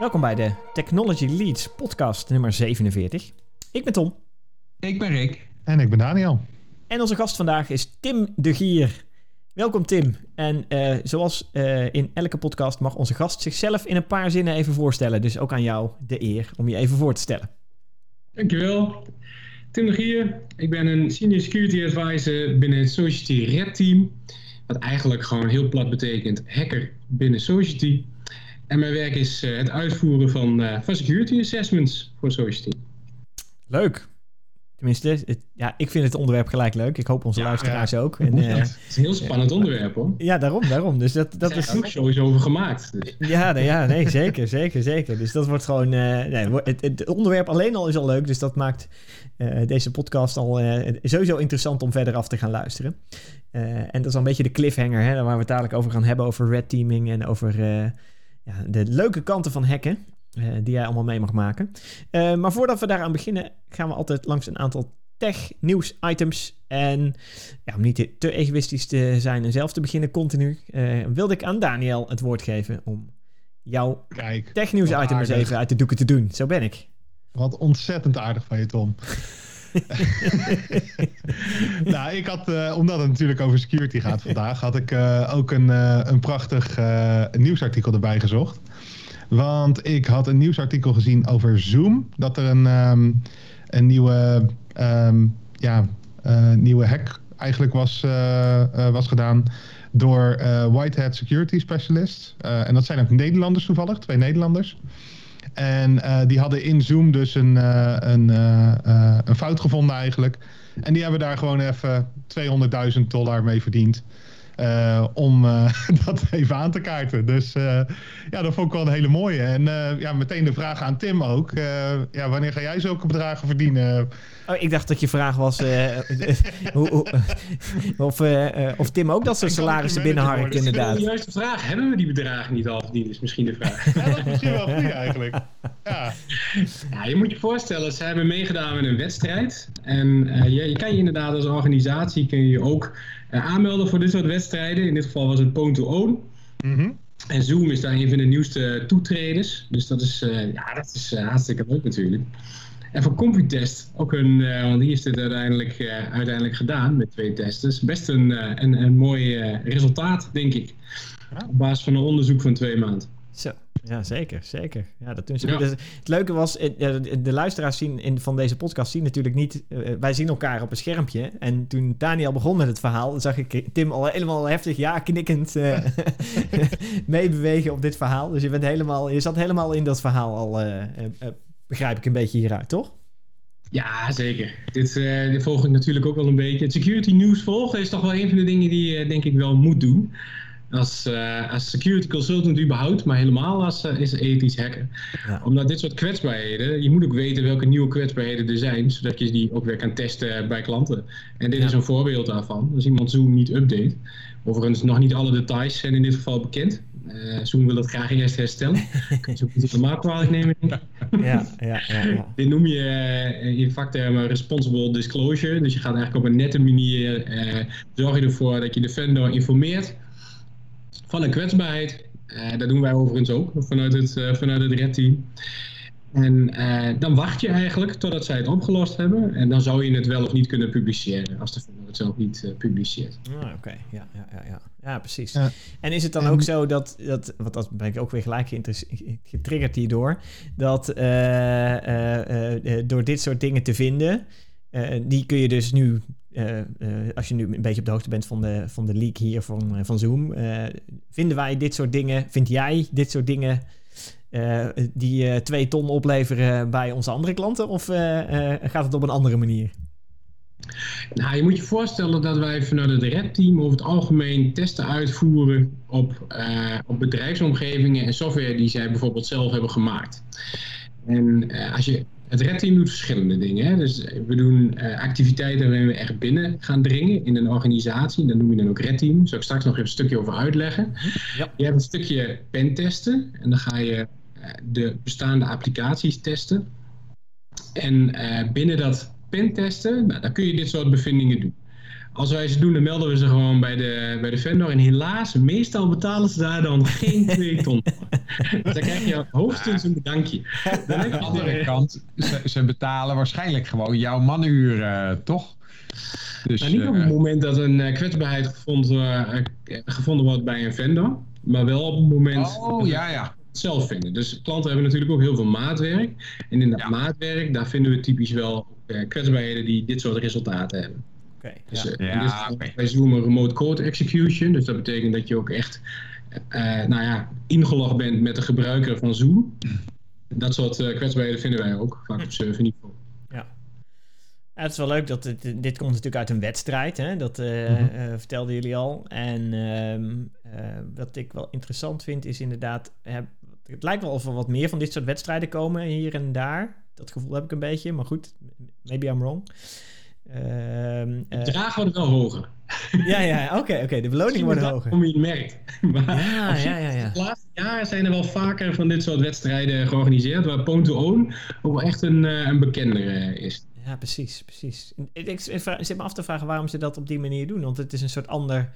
Welkom bij de Technology Leads podcast nummer 47. Ik ben Tom. Ik ben Rick. En ik ben Daniel. En onze gast vandaag is Tim de Gier. Welkom Tim. En uh, zoals uh, in elke podcast mag onze gast zichzelf in een paar zinnen even voorstellen. Dus ook aan jou de eer om je even voor te stellen. Dankjewel. Tim de Gier. Ik ben een Senior Security Advisor binnen het Society Red Team. Wat eigenlijk gewoon heel plat betekent hacker binnen Society. En mijn werk is uh, het uitvoeren van, uh, van security assessments voor Society. Leuk. Tenminste, het, ja, ik vind het onderwerp gelijk leuk. Ik hoop onze ja, luisteraars ook. En, uh, het is een heel spannend onderwerp hoor. Ja, daarom, daarom. Dus dat, dat is ook sowieso over gemaakt. Dus. Ja, nee, ja, nee, zeker, zeker, zeker. Dus dat wordt gewoon. nee, het, het, onderwerp alleen al is al leuk. Dus dat maakt deze podcast al sowieso interessant om verder af te gaan luisteren. en dat is al een beetje de cliffhanger, hè, waar we het dadelijk over gaan hebben, over red teaming en over ja, de leuke kanten van hacken. Uh, die jij allemaal mee mag maken. Uh, maar voordat we daaraan beginnen, gaan we altijd langs een aantal tech-nieuws-items. En ja, om niet te, te, egoïstisch te zijn en zelf te beginnen continu, uh, wilde ik aan Daniel het woord geven om jouw tech-nieuws-items even uit de doeken te doen. Zo ben ik. Wat ontzettend aardig van je, Tom. nou, ik had, uh, omdat het natuurlijk over security gaat vandaag, had ik uh, ook een, uh, een prachtig nieuwsartikel erbij gezocht. Want ik had een nieuwsartikel gezien over Zoom. Dat er een, um, een nieuwe, um, ja, nieuwe hack eigenlijk was, was gedaan door Whitehead Security Specialists. en dat zijn ook Nederlanders toevallig, twee Nederlanders. En uh, die hadden in Zoom dus een, uh, een, uh, een fout gevonden eigenlijk. En die hebben daar gewoon even 200.000 dollar mee verdiend. Uh, om uh, dat even aan te kaarten. Dus uh, ja, dat vond ik wel een hele mooie. En ja, meteen de vraag aan Tim ook. ja, wanneer ga jij zulke bedragen verdienen? Oh, ik dacht dat je vraag was of, of Tim ook dat soort salarissen binnenharkt, inderdaad. Dat is de juiste vraag. Hebben we die bedragen niet al verdiend, is misschien de vraag. ja, dat is misschien wel goed eigenlijk. Ja. ja, je moet je voorstellen, ze hebben meegedaan met een wedstrijd. En je, je kan je inderdaad als organisatie kun je ook aanmelden voor dit soort wedstrijden. In dit geval was het Pwn to Own. Mm -hmm. En Zoom is daar een van de nieuwste toetreders. Dus dat is, uh, ja, dat is uh, hartstikke leuk natuurlijk. En voor Computest, ook een, uh, want die heeft het uiteindelijk, uiteindelijk gedaan met twee testen. Best een, een, een mooi resultaat, denk ik. Op basis van een onderzoek van twee maanden. Zo. Ja, zeker, zeker. Ja, dat doen ze. Ja. Dus het leuke was, de luisteraars zien in, van deze podcast zien natuurlijk niet... Uh, wij zien elkaar op een schermpje. En toen Daniel begon met het verhaal, zag ik Tim al helemaal heftig ja knikkend uh, meebewegen op dit verhaal. Dus je, bent helemaal, je zat helemaal in dat verhaal al, uh, begrijp ik een beetje hieruit, toch? Ja, zeker. Dit, dit volg ik natuurlijk ook wel een beetje. Het security news volgen is toch wel een van de dingen die je denk ik wel moet doen als, uh, als security consultant überhaupt, maar helemaal als uh, is ethisch hacker. Ja. Omdat dit soort kwetsbaarheden, je moet ook weten welke nieuwe kwetsbaarheden er zijn, zodat je die ook weer kan testen bij klanten. En dit ja. is een voorbeeld daarvan. Als iemand Zoom niet update, overigens nog niet alle details zijn in dit geval bekend. Uh, Zoom wil dat graag eerst herstellen. Kun je ook niet helemaal kwalijk nemen. Ja, ja, ja, ja. Dit noem je in vaktermen responsible disclosure. Dus je gaat eigenlijk op een nette manier zorg je ervoor dat je de vendor informeert van een kwetsbaarheid. Uh, dat doen wij overigens ook vanuit het, uh, vanuit het Red Team. En uh, dan wacht je eigenlijk totdat zij het opgelost hebben. En dan zou je het wel of niet kunnen publiceren. Als de vendor het zelf niet publiceert. Ah, Oké, okay. ja, ja, ja, ja. ja, precies. Ja. En is het dan en... ook zo dat, dat, want dat ben ik ook weer gelijk getriggerd hierdoor. Dat door dit soort dingen te vinden, die kun je dus nu uh, uh, als je nu een beetje op de hoogte bent van de, van de leak hier van, uh, van Zoom, vinden wij dit soort dingen, vind jij dit soort dingen die twee ton opleveren bij onze andere klanten? Of gaat het op een andere manier? Nou, je moet je voorstellen dat wij vanuit het Red Team over het algemeen testen uitvoeren op, op bedrijfsomgevingen en software die zij bijvoorbeeld zelf hebben gemaakt. En als je het Red Team doet verschillende dingen. Hè? Dus we doen uh, activiteiten waarin we echt binnen gaan dringen in een organisatie. Dat noem je dan ook Red Team. Daar zal ik straks nog even een stukje over uitleggen. Ja. Je hebt een stukje pentesten. En dan ga je uh, de bestaande applicaties testen. En uh, binnen dat pentesten, nou, dan kun je dit soort bevindingen doen. Als wij ze doen, dan melden we ze gewoon bij de, bij de vendor. En helaas, meestal betalen ze daar dan geen 2 ton. dus dan krijg je hoogstens een bedankje. Dan Aan de andere kant, ze, ze, betalen waarschijnlijk gewoon jouw manuur, uh, toch? Dus, nou, niet op het moment dat een uh, kwetsbaarheid gevonden, uh, gevonden wordt bij een vendor. Maar wel op het moment oh, ja, ja. het zelf vinden. Dus klanten hebben natuurlijk ook heel veel maatwerk. En in dat ja. maatwerk, daar vinden we typisch wel kwetsbaarheden die dit soort resultaten hebben. Okay, dus, ja. Uh, ja, dus okay. Wij zoomen remote code execution. Dus dat betekent dat je ook echt uh, nou ja, ingelogd bent met de gebruiker van Zoom. Dat soort uh, kwetsbaarheden vinden wij ook, vaak op serverniveau. Ja. ja. Het is wel leuk dat het, dit komt natuurlijk uit een wedstrijd. Hè? Dat mm -hmm. vertelden jullie al. En ehm, wat ik wel interessant vind is inderdaad... het lijkt wel of er wat meer van dit soort wedstrijden komen hier en daar. Dat gevoel heb ik een beetje, maar goed, maybe I'm wrong. Uh, de bedragen worden wel hoger. Ja, ja, oké, okay, okay, de beloningen worden hoger. Om je het merkt. Maar ja, ja, ja, ja. De laatste jaren zijn er wel vaker van dit soort wedstrijden georganiseerd, waar Pwn to Own ook wel echt een, een bekender is. Ja, precies, precies. Ik, ik, ik zit me af te vragen waarom ze dat op die manier doen, want het is een soort ander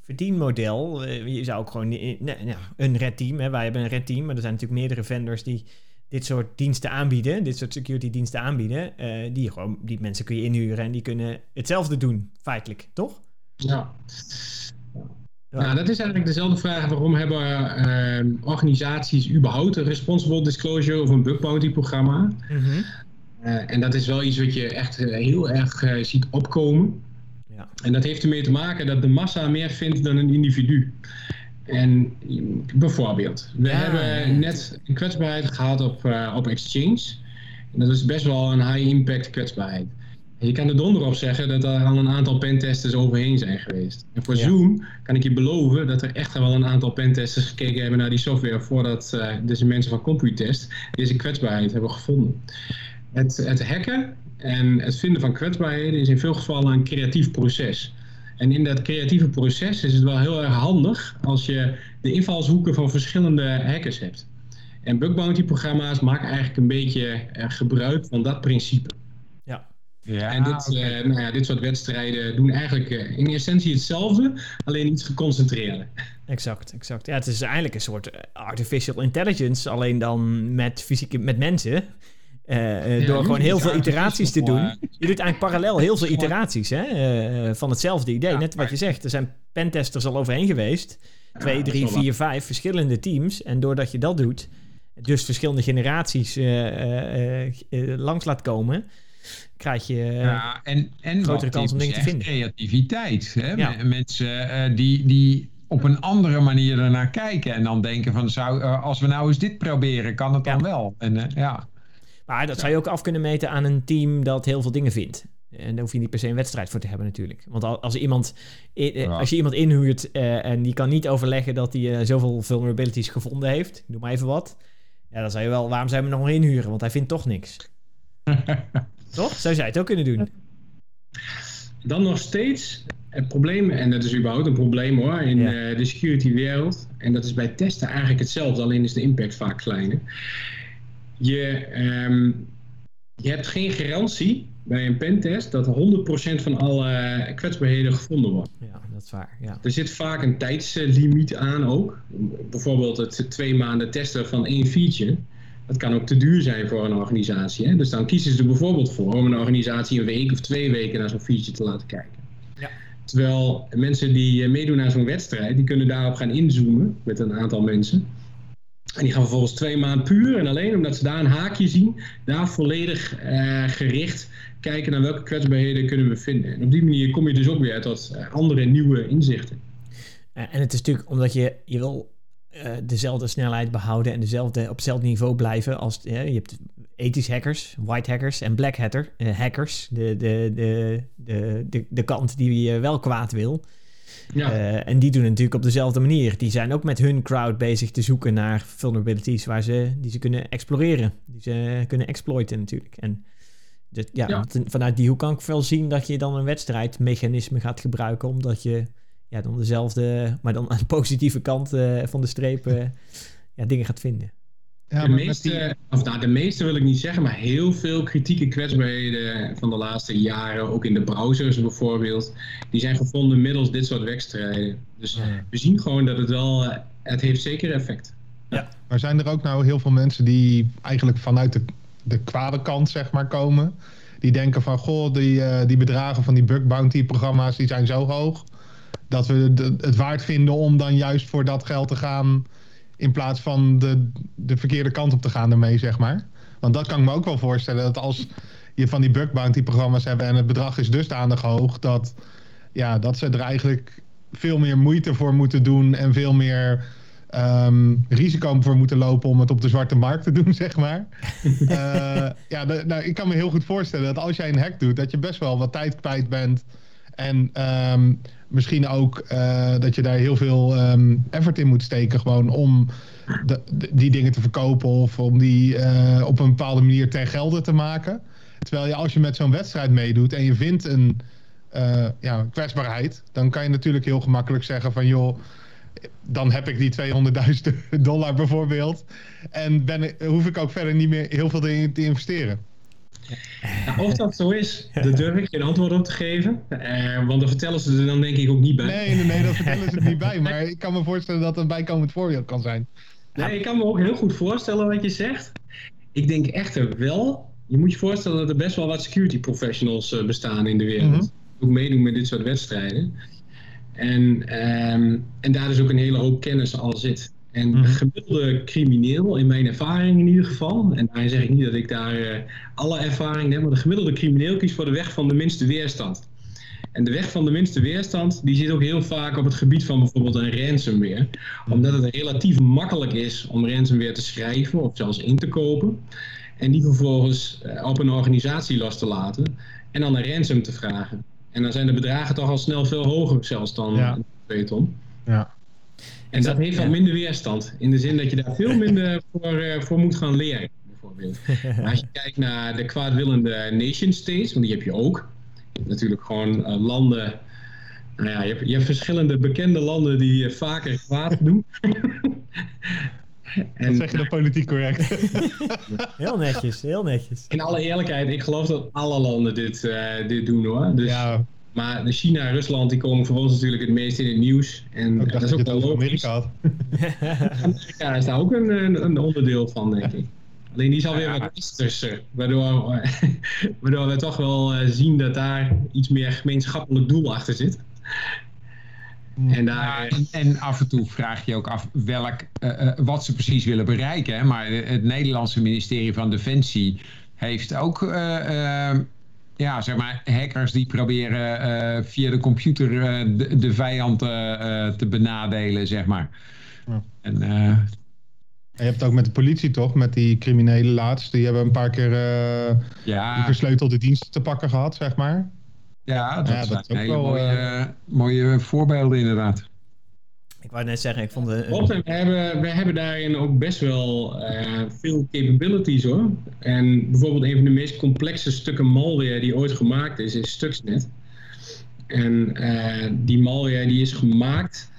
verdienmodel. Je zou ook gewoon nee, ja, een red team, hè. wij hebben een red team, maar er zijn natuurlijk meerdere vendors die dit soort diensten aanbieden, dit soort security diensten aanbieden, uh, die, gewoon, die mensen kun je inhuren en die kunnen hetzelfde doen, feitelijk, toch? Ja. Ja. Nou, dat is eigenlijk dezelfde vraag. Waarom hebben uh, organisaties überhaupt een responsible disclosure of een bug bounty programma? Mm -hmm. uh, en dat is wel iets wat je echt heel erg ziet opkomen. Ja. En dat heeft ermee te maken dat de massa meer vindt dan een individu. En bijvoorbeeld, we ja, hebben net een kwetsbaarheid gehad op, uh, op Exchange. En dat is best wel een high-impact kwetsbaarheid. En je kan er donder op zeggen dat er al een aantal pentesters overheen zijn geweest. En voor ja. Zoom kan ik je beloven dat er echt wel een aantal pentesters gekeken hebben naar die software voordat uh, deze mensen van Computest deze kwetsbaarheid hebben gevonden. Het, het hacken en het vinden van kwetsbaarheden is in veel gevallen een creatief proces. En in dat creatieve proces is het wel heel erg handig als je de invalshoeken van verschillende hackers hebt. En bug bounty programma's maken eigenlijk een beetje gebruik van dat principe. Ja. Ja, en dit, okay. uh, nou ja, dit soort wedstrijden doen eigenlijk uh, in essentie hetzelfde, alleen iets geconcentreerder. Exact, exact. Ja, het is eigenlijk een soort artificial intelligence, alleen dan met, fysieke, met mensen. Uh, ja, door gewoon heel veel iteraties te doen. Je doet eigenlijk parallel heel veel iteraties hè, uh, van hetzelfde idee. Net wat je zegt, er zijn pentesters al overheen geweest. Twee, drie, vier, vijf verschillende teams. En doordat je dat doet, dus verschillende generaties uh, langs laat komen, krijg je ja, en, en grotere kans om dingen te vinden. Creativiteit. Hè? Ja. Mensen die, die op een andere manier ernaar kijken en dan denken van, zou, als we nou eens dit proberen, kan het dan wel? En, ja. Maar dat zou je ook af kunnen meten aan een team dat heel veel dingen vindt. En daar hoef je niet per se een wedstrijd voor te hebben natuurlijk. Want als, iemand, als je iemand inhuurt uh, en die kan niet overleggen dat hij uh, zoveel vulnerabilities gevonden heeft, noem maar even wat. Ja, dan zou je wel, waarom zou je hem nog inhuren? Want hij vindt toch niks. toch? Zou jij het ook kunnen doen? Dan nog steeds het probleem, en dat is überhaupt een probleem hoor, in ja. uh, de security wereld. En dat is bij testen eigenlijk hetzelfde, alleen is de impact vaak kleiner je, um, je hebt geen garantie bij een pentest dat 100% van alle kwetsbaarheden gevonden worden. Ja, dat is waar. Ja. Er zit vaak een tijdslimiet aan ook. Bijvoorbeeld het twee maanden testen van één feature. Dat kan ook te duur zijn voor een organisatie. Hè? Dus dan kiezen ze er bijvoorbeeld voor om een organisatie een week of twee weken naar zo'n feature te laten kijken. Ja. Terwijl mensen die meedoen aan zo'n wedstrijd, die kunnen daarop gaan inzoomen met een aantal mensen. En die gaan vervolgens twee maanden puur en alleen omdat ze daar een haakje zien, daar volledig uh, gericht kijken naar welke kwetsbaarheden kunnen we vinden. En op die manier kom je dus ook weer tot uh, andere nieuwe inzichten. Uh, en het is natuurlijk omdat je, je wil dezelfde snelheid behouden en dezelfde, op hetzelfde niveau blijven als je hebt ethisch hackers, white hackers en black hacker, hackers, de, de, de, de, de, de kant die je wel kwaad wil. Ja. Uh, en die doen het natuurlijk op dezelfde manier. Die zijn ook met hun crowd bezig te zoeken naar vulnerabilities waar ze, die ze kunnen exploreren. Die ze kunnen exploiten natuurlijk. En de, ja, ja. vanuit die hoek kan ik wel zien dat je dan een wedstrijdmechanisme gaat gebruiken. Omdat je ja, dan dezelfde, maar dan aan de positieve kant uh, van de streep uh, ja, dingen gaat vinden. Ja, de, meeste, of nou, de meeste wil ik niet zeggen, maar heel veel kritieke kwetsbaarheden van de laatste jaren, ook in de browsers bijvoorbeeld, die zijn gevonden middels dit soort wedstrijden. Dus we zien gewoon dat het wel, eh, het heeft zeker effect. Ja. Maar zijn er ook nou heel veel mensen die eigenlijk vanuit de, de kwade kant zeg maar komen? Die denken van, goh, die, uh, die bedragen van die bug bounty programma's die zijn zo hoog, dat we het waard vinden om dan juist voor dat geld te gaan in plaats van de, de verkeerde kant op te gaan ermee, zeg maar. Want dat kan ik me ook wel voorstellen. Dat als je van die bug bounty programma's hebt en het bedrag is dusdanig hoog... dat, ja, dat ze er eigenlijk veel meer moeite voor moeten doen... en veel meer um, risico voor moeten lopen om het op de zwarte markt te doen, zeg maar. uh, ja, nou, ik kan me heel goed voorstellen dat als jij een hack doet... dat je best wel wat tijd kwijt bent... En um, misschien ook uh, dat je daar heel veel um, effort in moet steken, gewoon om de, die dingen te verkopen of om die uh, op een bepaalde manier ter gelde te maken. Terwijl je als je met zo'n wedstrijd meedoet en je vindt een uh, ja, kwetsbaarheid, dan kan je natuurlijk heel gemakkelijk zeggen van joh, dan heb ik die 200.000 dollar bijvoorbeeld. En ben, hoef ik ook verder niet meer heel veel te investeren. Nou, of dat zo is, daar durf ik geen antwoord op te geven. Uh, want dan vertellen ze er dan denk ik ook niet bij. Nee, nee, nee, dat vertellen ze er niet bij. Maar ik kan me voorstellen dat het een bijkomend voorbeeld kan zijn. Nee, ik kan me ook heel goed voorstellen wat je zegt. Ik denk echter wel, je moet je voorstellen dat er best wel wat security professionals uh, bestaan in de wereld. Mm Ook meedoen met dit soort wedstrijden. En, um, en daar dus ook een hele hoop kennis al zit. En mm gemiddelde crimineel, in mijn ervaring in ieder geval, en daarin zeg ik niet dat ik daar uh, alle ervaring heb, maar de gemiddelde crimineel kiest voor de weg van de minste weerstand. En de weg van de minste weerstand, die zit ook heel vaak op het gebied van bijvoorbeeld een ransomware. Omdat het relatief makkelijk is om ransomware te schrijven of zelfs in te kopen. En die vervolgens uh, op een organisatie los te laten en dan een ransom te vragen. En dan zijn de bedragen toch al snel veel hoger zelfs dan ja. een 2 ton. Ja. En dat heeft wat minder weerstand. In de zin dat je daar veel minder voor, uh, voor moet gaan leren. Bijvoorbeeld. Maar als je kijkt naar de kwaadwillende nation states, want die heb je ook. Je hebt natuurlijk gewoon uh, landen. Nou ja, je hebt, je hebt, verschillende bekende landen die uh, vaker kwaad doen. en, zeg je dat politiek correct? heel netjes, heel netjes. In alle eerlijkheid, ik geloof dat alle landen dit, dit doen hoor. Dus, ja. Maar de China en Rusland die komen voor ons natuurlijk het meest in het nieuws. En dat is ook wel logisch. Amerika Amerika is daar ook een, een, onderdeel van, denk ik. Alleen die is alweer ja. wat westerser. Waardoor, waardoor we toch wel zien dat daar iets meer gemeenschappelijk doel achter zit. En, daar, en, en, af en toe vraag je ook af welk, uh, uh, wat ze precies willen bereiken. Maar het Nederlandse ministerie van Defensie heeft ook uh, ja, zeg maar, hackers die proberen uh, via de computer uh, de, de, vijand uh, te benadelen, zeg maar. Ja. En, je hebt ook met de politie toch, met die criminelen laatst. Die hebben een paar keer ja. die versleutelde diensten te pakken gehad, zeg maar. Ja, dat, ja, dat is ook wel mooie, mooie voorbeelden inderdaad. Ik net zeggen, ik vond het... We hebben, we hebben daarin ook best wel uh, veel capabilities hoor. En bijvoorbeeld een van de meest complexe stukken malware die ooit gemaakt is, is Stuxnet. En uh, die malware die is gemaakt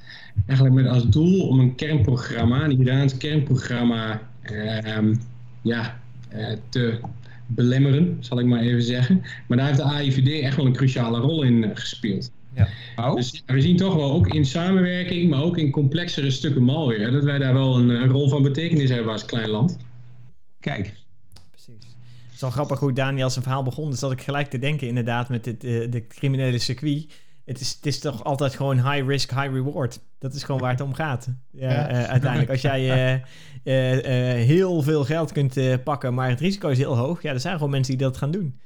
eigenlijk met als doel om een kernprogramma, een Iraans kernprogramma, uh, ja, uh, te belemmeren, zal ik maar even zeggen. Maar daar heeft de AIVD echt wel een cruciale rol in gespeeld. Ja. Oh. Dus we zien toch wel ook in samenwerking, maar ook in complexere stukken malware, dat wij daar wel een, een rol van betekenis hebben als klein land. Kijk. Precies. Het is wel grappig hoe Daniel zijn verhaal begon. Dus dat ik gelijk te denken inderdaad met dit, uh, de criminele circuit. Het is, het is toch altijd gewoon high risk, high reward. Dat is gewoon waar het om gaat. Ja, ja. Uh, uiteindelijk, als jij uh, heel veel geld kunt pakken, maar het risico is heel hoog. Ja, er zijn gewoon mensen die dat gaan doen.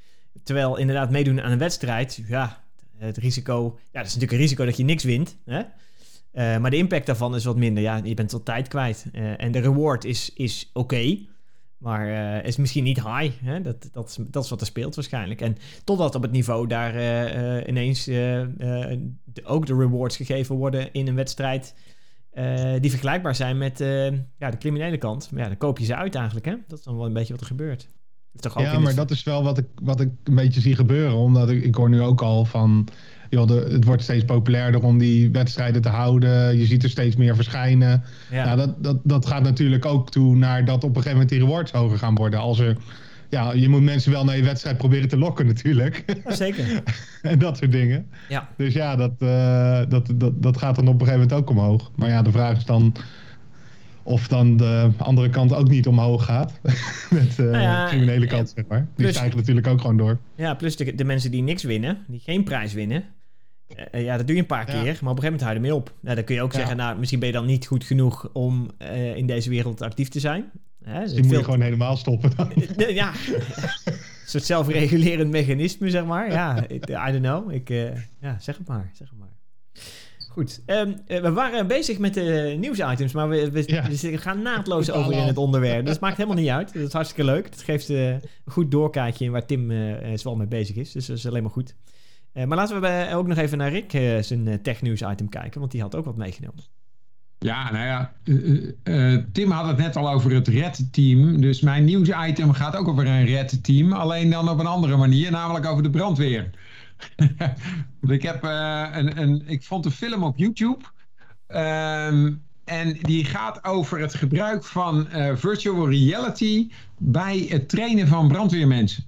Terwijl inderdaad meedoen aan een wedstrijd, ja, het risico, ja, dat is natuurlijk een risico dat je niks wint. Hè? Uh, maar de impact daarvan is wat minder. Ja, je bent wat tijd kwijt. Uh, en de reward is, is oké. Maar is misschien niet high. Hè? Dat, dat, is, dat is wat er speelt waarschijnlijk. En totdat op het niveau daar ineens ook de rewards gegeven worden in een wedstrijd. die vergelijkbaar zijn met ja, de criminele kant. Maar ja, dan koop je ze uit eigenlijk. Hè? Dat is dan wel een beetje wat er gebeurt ja, maar dat is wel wat ik, wat ik een beetje zie gebeuren. Omdat ik, ik hoor nu ook al van joh, de, het wordt steeds populairder om die wedstrijden te houden. Je ziet er steeds meer verschijnen. Ja. Nou, dat, dat, dat gaat natuurlijk ook toe naar dat op een gegeven moment die rewards hoger gaan worden. Als er, ja, je moet mensen wel naar je wedstrijd proberen te lokken natuurlijk. zeker. en dat soort dingen. Ja. Dus ja, dat, uh, dat, dat, dat gaat dan op een gegeven moment ook omhoog. Maar ja, de vraag is dan of dan de andere kant ook niet omhoog gaat. Met uh, nou criminele kant, zeg maar. Die plus, stijgen natuurlijk ook gewoon door. Ja, plus de, de mensen die niks winnen, die geen prijs winnen. Uh, ja, dat doe je een paar keer, maar op een gegeven moment hou je ermee op. Nou, dan kun je ook zeggen, nou, misschien ben je dan niet goed genoeg om uh, in deze wereld actief te zijn. Hè, dus moet je gewoon helemaal stoppen dan. ja, een soort zelfregulerend mechanisme, zeg maar. Ja, I don't know. Ik, ja, zeg het maar, zeg het maar. Goed, um, we waren bezig met de nieuwsitems, maar we, we, gaan naadloos over in het onderwerp. Dus het maakt helemaal niet uit. Dat is hartstikke leuk. Het geeft uh, een goed doorkaartje in waar Tim uh, zowel mee bezig is. Dus dat is alleen maar goed. Uh, maar laten we ook nog even naar Rick zijn technieuws item kijken, want die had ook wat meegenomen. Ja, nou ja, Tim had het net al over het Red-team. Dus mijn nieuwsitem gaat ook over een Red-team. Alleen dan op een andere manier, namelijk over de brandweer. ik, heb, uh, een, een, ik vond een film op YouTube. Um, en die gaat over het gebruik van uh, virtual reality bij het trainen van brandweermensen.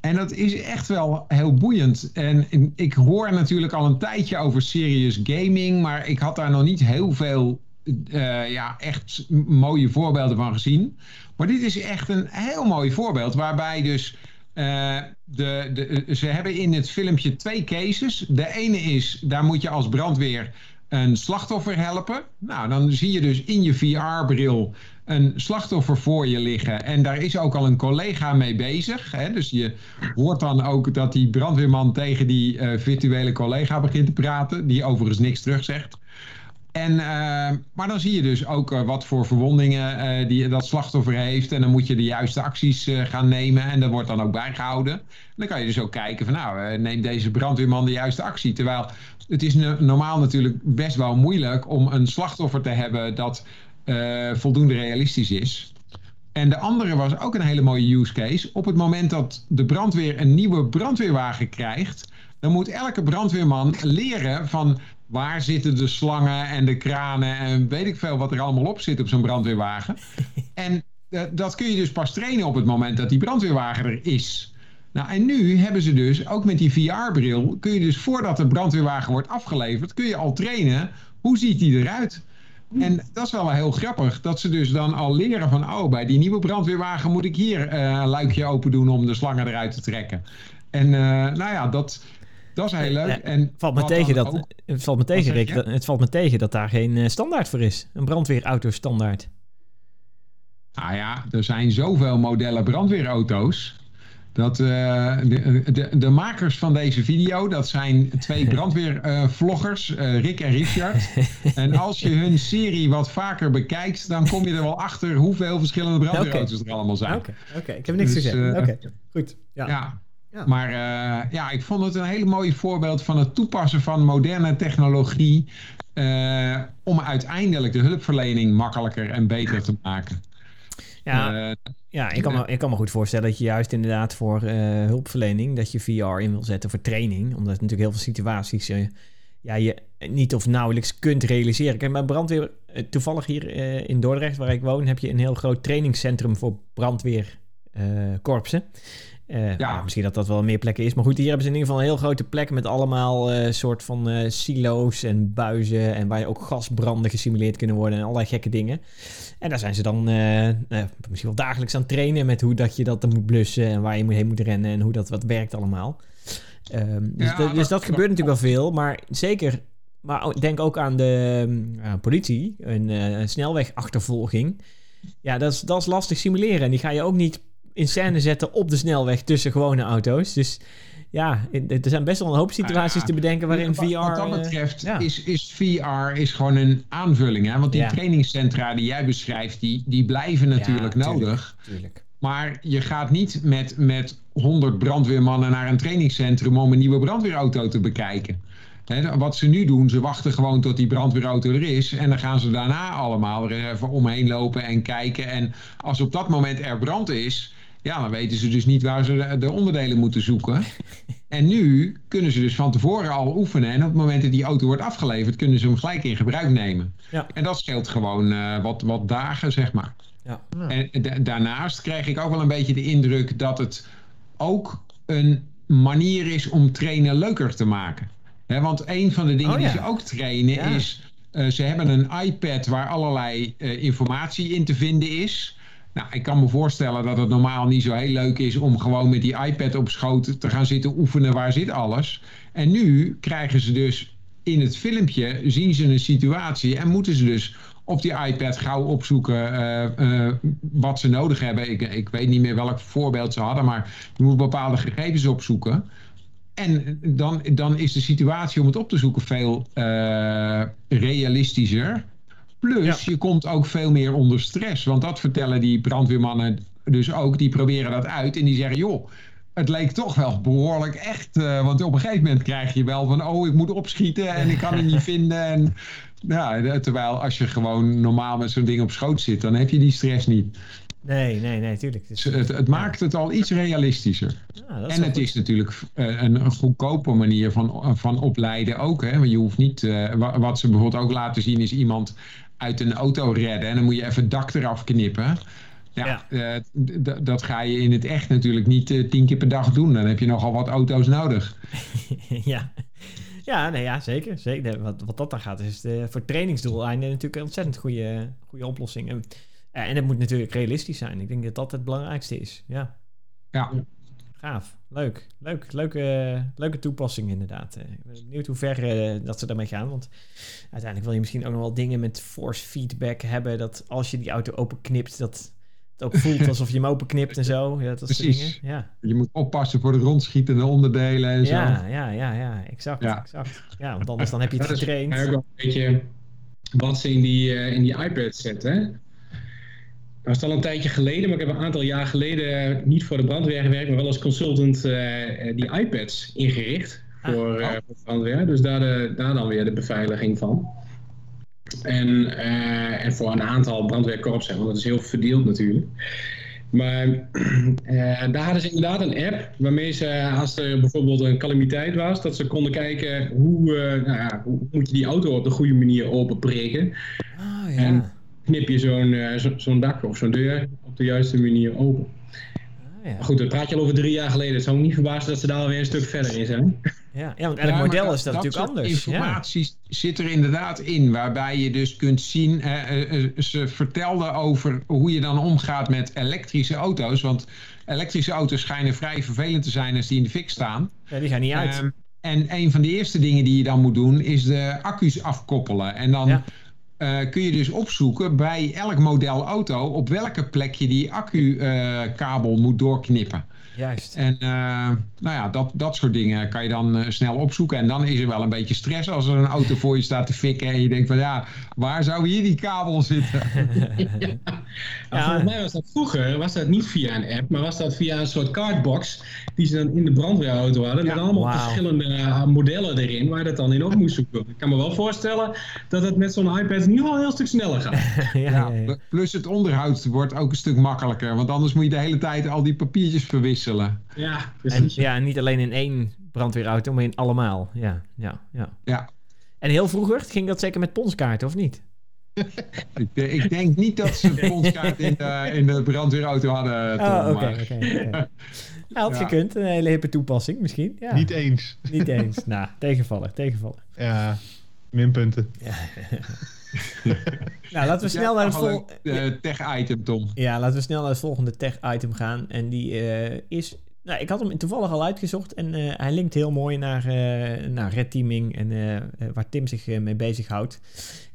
En dat is echt wel heel boeiend. En ik hoor natuurlijk al een tijdje over serious gaming, maar ik had daar nog niet heel veel uh, ja, echt mooie voorbeelden van gezien. Maar dit is echt een heel mooi voorbeeld waarbij dus uh, de, de, ze hebben in het filmpje twee cases. De ene is, daar moet je als brandweer een slachtoffer helpen. Nou, dan zie je dus in je VR-bril een slachtoffer voor je liggen. En daar is ook al een collega mee bezig. Hè? Dus je hoort dan ook dat die brandweerman tegen die uh, virtuele collega begint te praten. Die overigens niks terugzegt. En, uh, maar dan zie je dus ook uh, wat voor verwondingen uh, die dat slachtoffer heeft. En dan moet je de juiste acties gaan nemen. En dat wordt dan ook bijgehouden. En dan kan je dus ook kijken van nou, neemt deze brandweerman de juiste actie. Terwijl het is normaal natuurlijk best wel moeilijk om een slachtoffer te hebben dat voldoende realistisch is. En de andere was ook een hele mooie use case. Op het moment dat de brandweer een nieuwe brandweerwagen krijgt, dan moet elke brandweerman leren van waar zitten de slangen en de kranen en weet ik veel wat er allemaal op zit op zo'n brandweerwagen. en uh, dat kun je dus pas trainen op het moment dat die brandweerwagen er is. Nou, en nu hebben ze dus, ook met die VR-bril, kun je dus voordat de brandweerwagen wordt afgeleverd, kun je al trainen, hoe ziet die eruit? En dat is wel heel grappig, dat ze dus dan al leren van, oh, bij die nieuwe brandweerwagen moet ik hier uh, een luikje open doen om de slangen eruit te trekken. En uh, nou ja, dat, dat is heel leuk. En valt me tegen dat, het valt me tegen, Rick, dat, het valt me tegen dat daar geen uh, standaard voor is. Een brandweerauto standaard. Nou ja, er zijn zoveel modellen brandweerauto's. Dat uh, de, de, de, makers van deze video, dat zijn twee brandweervloggers, uh, Rick en Richard. en als je hun serie wat vaker bekijkt, dan kom je er wel achter hoeveel verschillende brandweerauto's okay. er allemaal zijn. Oké, okay. okay. ik heb niks dus, te zeggen. Oké, goed. Ja. ja. Ja. Maar uh, ja, ik vond het een hele mooie voorbeeld van het toepassen van moderne technologie uh, om uiteindelijk de hulpverlening makkelijker en beter te maken. Ja, uh, ja ik, kan me, ik kan me goed voorstellen dat je juist inderdaad voor hulpverlening, dat je VR in wil zetten voor training. Omdat natuurlijk heel veel situaties ja, je niet of nauwelijks kunt realiseren. Kijk, bij brandweer, toevallig hier in Dordrecht waar ik woon, heb je een heel groot trainingscentrum voor brandweerkorpsen. Uh, ja. misschien dat dat wel meer plekken is. Maar goed, hier hebben ze in ieder geval een heel grote plek met allemaal uh, soort van uh, silo's en buizen. En waar je ook gasbranden gesimuleerd kunnen worden en allerlei gekke dingen. En daar zijn ze dan misschien wel dagelijks aan het trainen met hoe dat je dat dan moet blussen en waar je heen moet rennen en hoe dat wat werkt allemaal. Um, dus, ja, dus dat, gebeurt natuurlijk wel veel, maar zeker. Maar denk ook aan de politie, een, een snelwegachtervolging. Ja, dat is, dat is lastig simuleren. En die ga je ook niet in scène zetten op de snelweg tussen gewone auto's. Dus ja, er zijn best wel een hoop situaties te bedenken waarin VR... Wat dat betreft is, is VR is gewoon een aanvulling. Hè? Want die trainingscentra die jij beschrijft, die, die blijven natuurlijk nodig. Tuurlijk. Maar je gaat niet met, met 100 brandweermannen naar een trainingscentrum om een nieuwe brandweerauto te bekijken. wat ze nu doen, ze wachten gewoon tot die brandweerauto er is. En dan gaan ze daarna allemaal er even omheen lopen en kijken. En als op dat moment er brand is, Ja, dan weten ze dus niet waar ze de, onderdelen moeten zoeken. En nu kunnen ze dus van tevoren al oefenen. En op het moment dat die auto wordt afgeleverd, kunnen ze hem gelijk in gebruik nemen. Ja. En dat scheelt gewoon uh, wat, wat dagen, zeg maar. Ja. En daarnaast krijg ik ook wel een beetje de indruk dat het ook een manier is om trainen leuker te maken. want een van de dingen oh, die ze ook trainen is... Uh, ze hebben een iPad waar allerlei uh, informatie in te vinden is. Nou, ik kan me voorstellen dat het normaal niet zo heel leuk is om gewoon met die iPad op schoot te gaan zitten oefenen. Waar zit alles? En nu krijgen ze dus in het filmpje, zien ze een situatie en moeten ze dus op die iPad gauw opzoeken uh, wat ze nodig hebben. Ik, ik weet niet meer welk voorbeeld ze hadden, maar je moet bepaalde gegevens opzoeken. En dan, dan is de situatie om het op te zoeken veel uh, realistischer. Plus, je komt ook veel meer onder stress. Want dat vertellen die brandweermannen dus ook. Die proberen dat uit en die zeggen, joh, het leek toch wel behoorlijk echt. Uh, want op een gegeven moment krijg je wel van, oh, ik moet opschieten en ik kan het niet vinden. En, ja, terwijl als je gewoon normaal met zo'n ding op schoot zit, dan heb je die stress niet. Nee, nee, nee, tuurlijk. Het, het, het maakt het al iets realistischer. Ja, en het is natuurlijk uh, een goedkope manier van, van opleiden ook. Hè? Want je hoeft niet, uh, wat ze bijvoorbeeld ook laten zien, is iemand uit een auto redden. En dan moet je even het dak eraf knippen. Ja, ja. Uh, dat ga je in het echt natuurlijk niet uh, tien keer per dag doen. Dan heb je nogal wat auto's nodig. ja. Ja, nee, ja, zeker. zeker. Wat, wat dat dan gaat, is de, voor trainingsdoeleinden natuurlijk een ontzettend goede, goede oplossing. En, en het moet natuurlijk realistisch zijn. Ik denk dat dat het belangrijkste is. Ja. Ja. Gaaf. Leuk. Leuk. Leuke, leuke toepassing inderdaad. Ik ben benieuwd hoe ver uh, dat ze daarmee gaan. Want uiteindelijk wil je misschien ook nog wel dingen met force feedback hebben. Dat als je die auto openknipt, dat het ook voelt alsof je hem openknipt en zo. Ja, dat Precies. Dingen. Ja. Je moet oppassen voor de rondschietende onderdelen en zo. Ja, ja, ja, ja. Exact, ja. exact. Ja, want anders dan heb je het getraind. Dat is ook een beetje wat ze in die, uh, in die iPad zetten. Dat is al een tijdje geleden, maar ik heb een aantal jaar geleden niet voor de brandweer gewerkt, maar wel als consultant uh, die iPads ingericht ah, voor, uh, voor brandweer. Dus daar, de, daar dan weer de beveiliging van. En, uh, en voor een aantal brandweerkorpsen, want dat is heel verdeeld natuurlijk. Maar daar hadden ze inderdaad een app waarmee ze, als er bijvoorbeeld een calamiteit was, dat ze konden kijken hoe, nou ja, hoe moet je die auto op de goede manier openbreken. Oh, ja knip je zo'n uh, zo'n dak of zo'n deur op de juiste manier open. Ah, ja. Maar goed, dat praat je al over drie jaar geleden. Het zou me niet verbazen dat ze daar alweer een stuk verder in zijn. Ja, ja want elk model is dat, natuurlijk anders. informatie zit er inderdaad in, waarbij je dus kunt zien... Uh, ze vertelde over hoe je dan omgaat met elektrische auto's. Want elektrische auto's schijnen vrij vervelend te zijn als die in de fik staan. Ja, die gaan niet uit. Ehm, en een van de eerste dingen die je dan moet doen, is de accu's afkoppelen. En dan... Uh, kun je dus opzoeken bij elk model auto op welke plek je die accu-kabel uh, moet doorknippen. Juist. En uh, nou ja, dat, dat soort dingen kan je dan uh, snel opzoeken. En dan is er wel een beetje stress als er een auto voor je staat te fikken. En je denkt van ja, waar zou hier die kabel zitten? ja. ja. Volgens mij was dat vroeger, was dat niet via een app, maar was dat via een soort cardbox die ze dan in de brandweerauto hadden. Met allemaal verschillende uh, modellen erin waar je dat dan in op moest zoeken. Ik kan me wel voorstellen dat het met zo'n iPad in ieder geval een heel stuk sneller gaat. ja, plus het onderhoud wordt ook een stuk makkelijker. Want anders moet je de hele tijd al die papiertjes verwisselen. Ja, En, ja, niet alleen in één brandweerauto, maar in allemaal. Ja, ja, ja. ja. En heel vroeger ging dat zeker met ponskaarten, of niet? ik, ik, denk niet dat ze een ponskaart in de, in de brandweerauto hadden. Oh, oké, oké. Had gekund, een hele hippe toepassing misschien. Ja. Niet eens. Niet eens. nou, tegenvallig, tegenvallig. Ja, minpunten. Ja. nou, laten we snel naar het volgende... tech-item, Tom. Ja, laten we snel naar het volgende tech-item gaan. En die uh, is... Nou, ik had hem toevallig al uitgezocht en uh, hij linkt heel mooi naar, naar red teaming en waar Tim zich mee bezighoudt.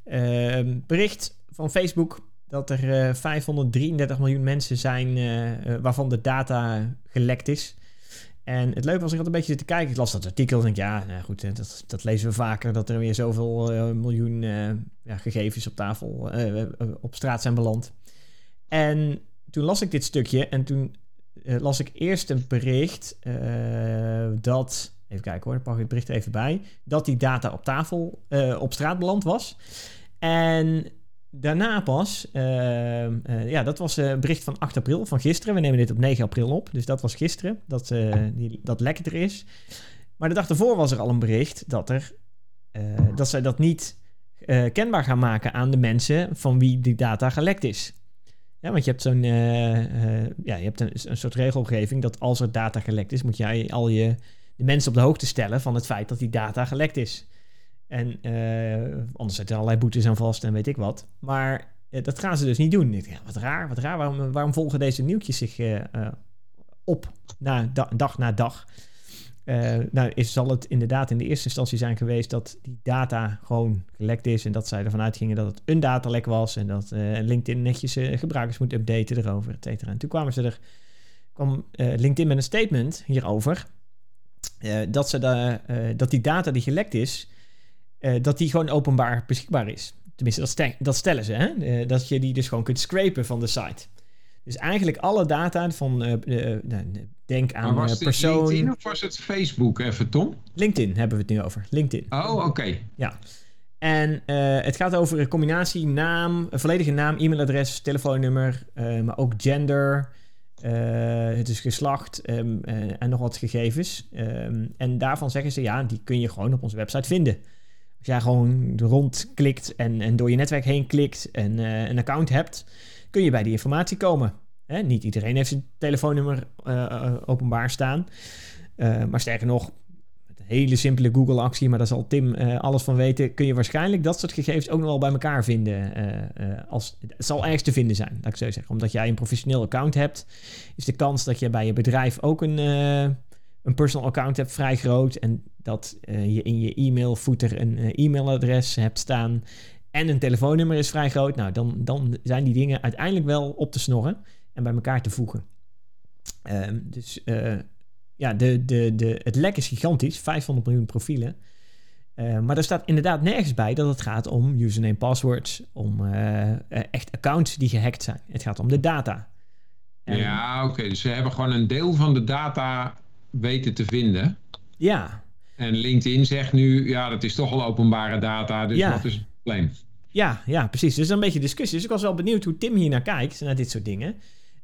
Ehm, bericht van Facebook dat er 533 miljoen mensen zijn waarvan de data gelekt is. En het leuke was, ik had een beetje zitten kijken. Ik las dat artikel en denk, ja, nou goed, dat, dat lezen we vaker. Dat er weer zoveel uh, miljoen uh, ja, gegevens op tafel, uh, op straat zijn beland. En toen las ik dit stukje en toen las ik eerst een bericht dat... Even kijken hoor, ik pak het bericht er even bij. Dat die data op tafel, op straat beland was. En daarna pas, ja, dat was een bericht van 8 april, van gisteren. We nemen dit op 9 april op, dus dat was gisteren, dat, die, dat lek er is. Maar de dag ervoor was er al een bericht dat, er, dat zij dat niet kenbaar gaan maken aan de mensen van wie die data gelekt is. Ja, want je hebt zo'n ja, je hebt een, een, soort regelgeving dat als er data gelekt is, moet jij al je de mensen op de hoogte stellen van het feit dat die data gelekt is. En uh, anders zitten allerlei boetes aan vast en weet ik wat. Maar uh, dat gaan ze dus niet doen. Ja, wat raar, wat raar. Waarom, waarom volgen deze nieuwtjes zich uh, op na, da, dag na dag? nou, is, zal het inderdaad in de eerste instantie zijn geweest dat die data gewoon gelekt is. En dat zij ervan uitgingen dat het een datalek was. En dat LinkedIn netjes gebruikers moet updaten erover, et cetera. En toen kwamen ze er, kwam LinkedIn met een statement hierover. dat, ze de, dat die data die gelekt is, uh, dat die gewoon openbaar beschikbaar is. Tenminste, dat, stel, dat stellen ze. Hè? Uh, dat je die dus gewoon kunt scrapen van de site. Dus eigenlijk alle data van, uh, denk aan maar was persoon... LinkedIn of was het Facebook even, Tom? LinkedIn hebben we het nu over. LinkedIn. Oh, oké. Okay. Ja. En het gaat over een combinatie naam, een volledige naam, e-mailadres, telefoonnummer, maar ook gender, het is geslacht um, en nog wat gegevens. Um, en daarvan zeggen ze, ja, die kun je gewoon op onze website vinden. Als jij gewoon rondklikt en, en door je netwerk heen klikt en uh, een account hebt, kun je bij die informatie komen. Hè? Niet iedereen heeft zijn telefoonnummer uh, openbaar staan. maar sterker nog, met een hele simpele Google-actie, maar daar zal Tim alles van weten, kun je waarschijnlijk dat soort gegevens ook nog wel bij elkaar vinden. als, het zal ergens te vinden zijn, laat ik zo zeggen. Omdat jij een professioneel account hebt, is de kans dat je bij je bedrijf ook een een personal account hebt vrij groot en dat uh, je in je e-mail footer een uh, e-mailadres hebt staan en een telefoonnummer is vrij groot, nou dan, dan zijn die dingen uiteindelijk wel op te snorren en bij elkaar te voegen. Um, dus uh, ja, de, de, de, het lek is gigantisch, 500 miljoen profielen. maar er staat inderdaad nergens bij dat het gaat om username, passwords, om echt accounts die gehackt zijn. Het gaat om de data. En... Ja, oké. Okay. Dus ze hebben gewoon een deel van de data weten te vinden. Ja. En LinkedIn zegt nu, ja, dat is toch al openbare data, dus ja. wat is het probleem? Ja, ja, precies. Dus een beetje discussie. Dus ik was wel benieuwd hoe Tim hier naar kijkt, naar dit soort dingen.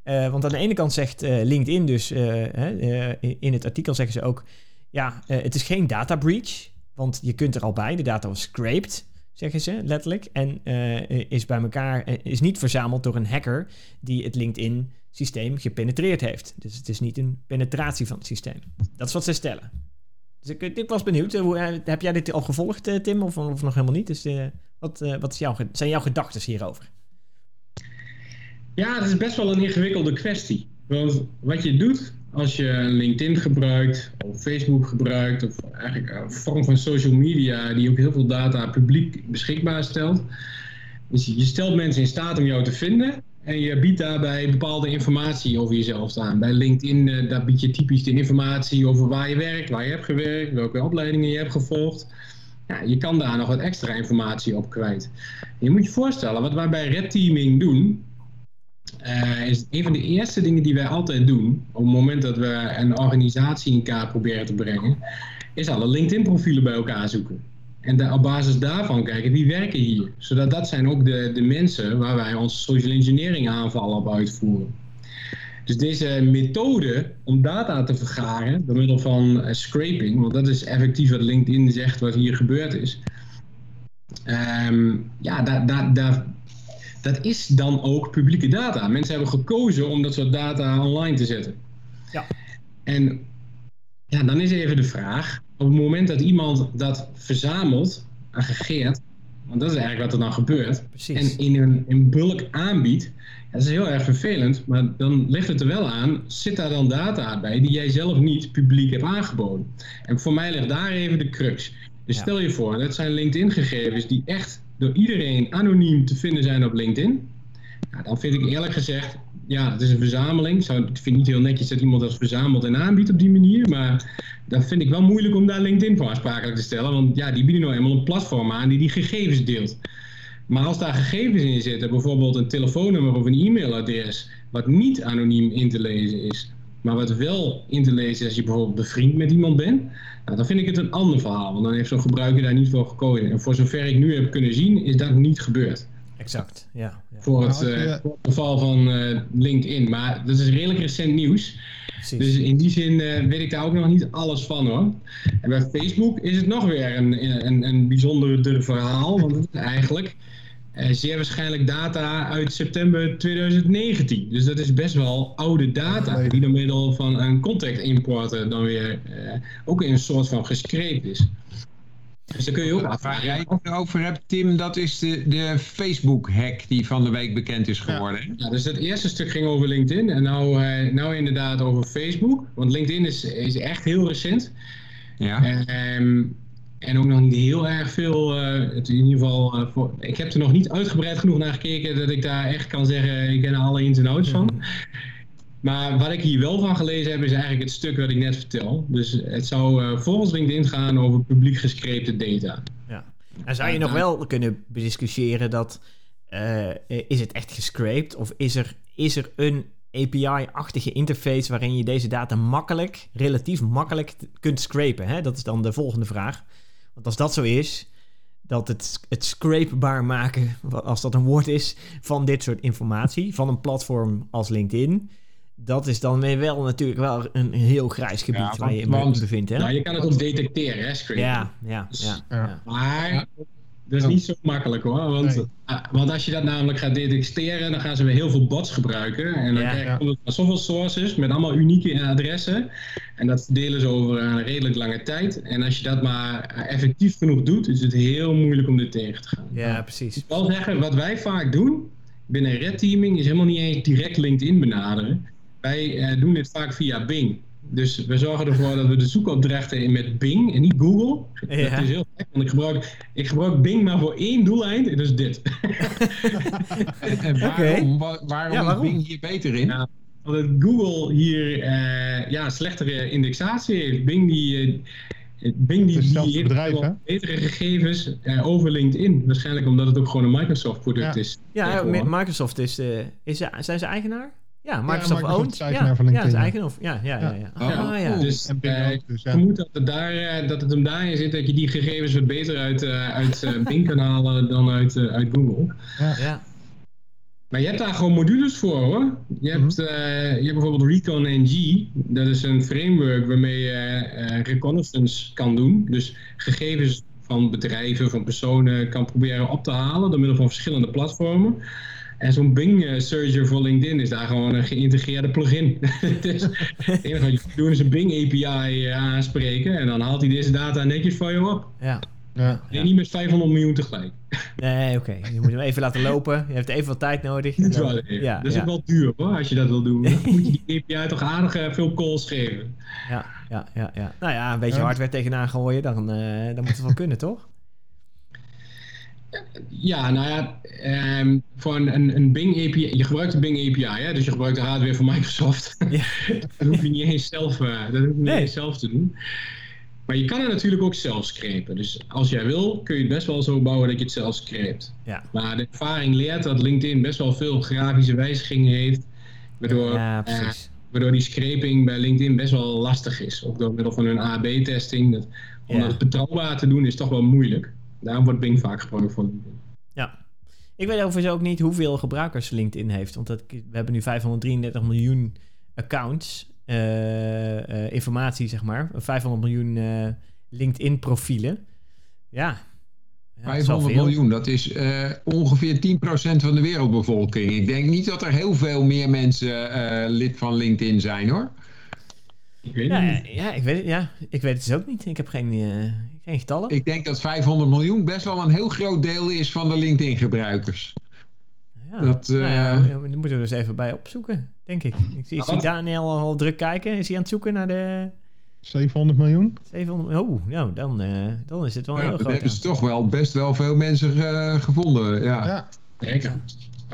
Uh, want aan de ene kant zegt uh, LinkedIn dus, uh, in het artikel zeggen ze ook, ja, het is geen data breach, want je kunt er al bij, de data was scraped, zeggen ze letterlijk, en is bij elkaar, is niet verzameld door een hacker die het LinkedIn systeem gepenetreerd heeft. Dus het is niet een penetratie van het systeem. Dat is wat ze stellen. Dus ik, was benieuwd. Eh, hoe, eh, heb jij dit al gevolgd, eh, Tim, of, of nog helemaal niet? Dus, wat wat zijn jouw gedachten hierover? Ja, het is best wel een ingewikkelde kwestie. Want wat je doet als je LinkedIn gebruikt, of Facebook gebruikt, of eigenlijk een vorm van social media die ook heel veel data publiek beschikbaar stelt. Dus je stelt mensen in staat om jou te vinden en je biedt daarbij bepaalde informatie over jezelf aan. Bij LinkedIn uh, daar bied je typisch de informatie over waar je werkt, waar je hebt gewerkt, welke opleidingen je hebt gevolgd. Ja, je kan daar nog wat extra informatie op kwijt. Je moet je voorstellen, wat wij bij red teaming doen, uh, is een van de eerste dingen die wij altijd doen, op het moment dat we een organisatie in kaart proberen te brengen, is alle LinkedIn-profielen bij elkaar zoeken. En op basis daarvan kijken wie werken hier. Zodat dat zijn ook de, de mensen waar wij onze social engineering aanvallen op uitvoeren. Dus deze methode om data te vergaren door middel van uh, scraping, want dat is effectief wat LinkedIn zegt wat hier gebeurd is. Um, ja, dat, dat, dat, dat is dan ook publieke data. Mensen hebben gekozen om dat soort data online te zetten. Ja. En ja, dan is even de vraag, op het moment dat iemand dat verzamelt, aggregeert, want dat is eigenlijk wat er dan gebeurt, Precies. en in een in bulk aanbiedt, dat is heel erg vervelend, maar dan ligt het er wel aan, zit daar dan data bij die jij zelf niet publiek hebt aangeboden. En voor mij ligt daar even de crux. Dus stel je voor, dat zijn LinkedIn-gegevens die echt door iedereen anoniem te vinden zijn op LinkedIn. Nou, dan vind ik eerlijk gezegd, ja, het is een verzameling. Zou, ik vind het niet heel netjes dat iemand dat verzamelt en aanbiedt op die manier. Maar dat vind ik wel moeilijk om daar LinkedIn voor aansprakelijk te stellen. Want ja, die bieden nou eenmaal een platform aan die die gegevens deelt. Maar als daar gegevens in zitten, bijvoorbeeld een telefoonnummer of een e-mailadres, wat niet anoniem in te lezen is, maar wat wel in te lezen is als je bijvoorbeeld bevriend met iemand bent, nou, dan vind ik het een ander verhaal. Want dan heeft zo'n gebruiker daar niet voor gekozen. En voor zover ik nu heb kunnen zien, is dat niet gebeurd. Exact. Ja, ja. Voor, het, je- eh, voor het geval van eh, LinkedIn. Maar dat is redelijk recent nieuws. precies. Dus in die zin eh, weet ik daar ook nog niet alles van hoor. En bij Facebook is het nog weer een, een, een bijzonder verhaal. Want het is eigenlijk eh, zeer waarschijnlijk data uit september 2019. Dus dat is best wel oude data. Die door middel van een contact importer dan weer eh, ook in een soort van gescreept is. Dus dan kun je ook Waar jij het over hebt, Tim, dat is de, de Facebook-hack die van de week bekend is geworden. Ja, dus het eerste stuk ging over LinkedIn en nou, eh, nou inderdaad over Facebook. Want LinkedIn is, is echt heel recent. Ja. Ehm, en ook nog niet heel erg veel. eh, het in ieder geval, eh, voor, ik heb er nog niet uitgebreid genoeg naar gekeken dat ik daar echt kan zeggen: ik ken er alle ins en outs van. Maar wat ik hier wel van gelezen heb, is eigenlijk het stuk wat ik net vertel. Dus het zou eh, volgens LinkedIn gaan over publiek gescreepte data. Ja. En zou je nog wel kunnen bediscussiëren dat... eh, is het echt gescraped? Of is er, is er een API-achtige interface... waarin je deze data makkelijk, relatief makkelijk kunt scrapen? Hè? Dat is dan de volgende vraag. Want als dat zo is... dat het, het scrapebaar maken, als dat een woord is... van dit soort informatie, van een platform als LinkedIn... dat is dan weer wel natuurlijk wel een heel grijs gebied Ja, waar je in want- bevindt. Hè? Nou, je kan het ook detecteren, hè, scraping. Ja, ja, Dus- ja. Ja. ja. Maar dat is niet zo makkelijk hoor. Want, Nee. ah, want als je dat namelijk gaat detecteren, dan gaan ze weer heel veel bots gebruiken. En dan Ja. krijg je zoveel sources met allemaal unieke adressen. En dat delen ze over een redelijk lange tijd. En als je dat maar eh, effectief genoeg doet, is het heel moeilijk om dit tegen te gaan. Ja, precies. Ik wil zeggen, wat wij vaak doen binnen red teaming is helemaal niet eens direct LinkedIn benaderen. Wij eh, doen dit vaak via Bing. Dus we zorgen ervoor dat we de zoekopdrachten in met Bing en niet Google. Ja. Dat is heel gek, want ik gebruik, ik gebruik Bing maar voor één doeleind en dat is dit. En, waarom, wa- waarom, Ja, waarom? is Bing hier beter in? Ja. Omdat Google hier eh, ja, slechtere indexatie heeft. Bing die, eh, Bing die, die heeft bedrijf, wel hè? betere gegevens eh, over LinkedIn. Waarschijnlijk omdat het ook gewoon een Microsoft product Ja. is. Ja, Microsoft is, is ze- zijn ze eigenaar? Ja, Microsoft, Microsoft owned. ja, van ja, LinkedIn, is ja. Ja, ja, ja. ja. Ja. Ah, ja. Oh. Dus En Bing eh, dus ik ja. vermoed dat het, daar, eh, dat het hem daarin zit dat je die gegevens wat beter uit, eh, uit eh, Bing kan halen dan uit, eh, uit Google. ja. Maar je hebt daar gewoon modules voor hoor. Je hebt, Mhm. eh, je hebt bijvoorbeeld Recon NG. Dat is een framework waarmee je eh, reconnaissance kan doen. Dus gegevens van bedrijven, van personen kan proberen op te halen door middel van verschillende platformen. En zo'n Bing eh, Searcher voor LinkedIn is daar gewoon een geïntegreerde plugin. dus het enige wat je moet doen is een Bing API eh, aanspreken en dan haalt hij deze data netjes voor je op. ja. Ja. Niet met 500 miljoen tegelijk. Nee, oké. Je moet hem even laten lopen. Je hebt even wat tijd nodig. En dan- wel even. ja, dat is ja, ook wel duur hoor, als je dat wil doen. Dan moet je die API toch aardig eh, veel calls geven. ja, ja, ja, ja. Nou ja, een beetje Ja. hardware tegenaan gooien, dan, eh, dan moet het wel kunnen, toch? Ja, nou ja, ehm, voor een, een, een Bing API, je gebruikt een Bing API, hè? dus je gebruikt de hardware van Microsoft. Ja. dat hoef je niet eens zelf, eh, dat hoef je niet Nee. eens zelf te doen. Maar je kan het natuurlijk ook zelf scrapen. Dus als jij wil, kun je het best wel zo bouwen dat je het zelf scrapt. Ja. Maar de ervaring leert dat LinkedIn best wel veel grafische wijzigingen heeft. Waardoor, Ja, eh, waardoor die scraping bij LinkedIn best wel lastig is. Ook door middel van hun AB-testing. Om Ja. dat betrouwbaar te doen is toch wel moeilijk. Daarom wordt Bing vaak gebruikt voor LinkedIn. Ja. Ik weet overigens ook niet hoeveel gebruikers LinkedIn heeft. Want dat, we hebben nu 533 miljoen accounts. eh, eh, informatie, zeg maar. 500 miljoen eh, LinkedIn-profielen. Ja. ja. dat is wel 500 veel. miljoen, dat is ongeveer 10% van de wereldbevolking. Ik denk niet dat er heel veel meer mensen lid van LinkedIn zijn hoor. Ik weet Ja, het ja, niet. ja, ik weet het, ja, ik weet het dus ook niet. Ik heb geen, eh, geen getallen. Ik denk dat 500 miljoen best wel een heel groot deel is van de LinkedIn-gebruikers. ja. dat, eh, nou ja, daar moeten we dus even bij opzoeken, denk ik. Ik zie, ik zie? Daniel al druk kijken. Is hij aan het zoeken naar de 700 miljoen? 700? Oh, nou, dan, eh, dan is het wel een Ja, heel dat groot. hebben ze toch wel best wel veel mensen gevonden. Ja. Ja. Zeker.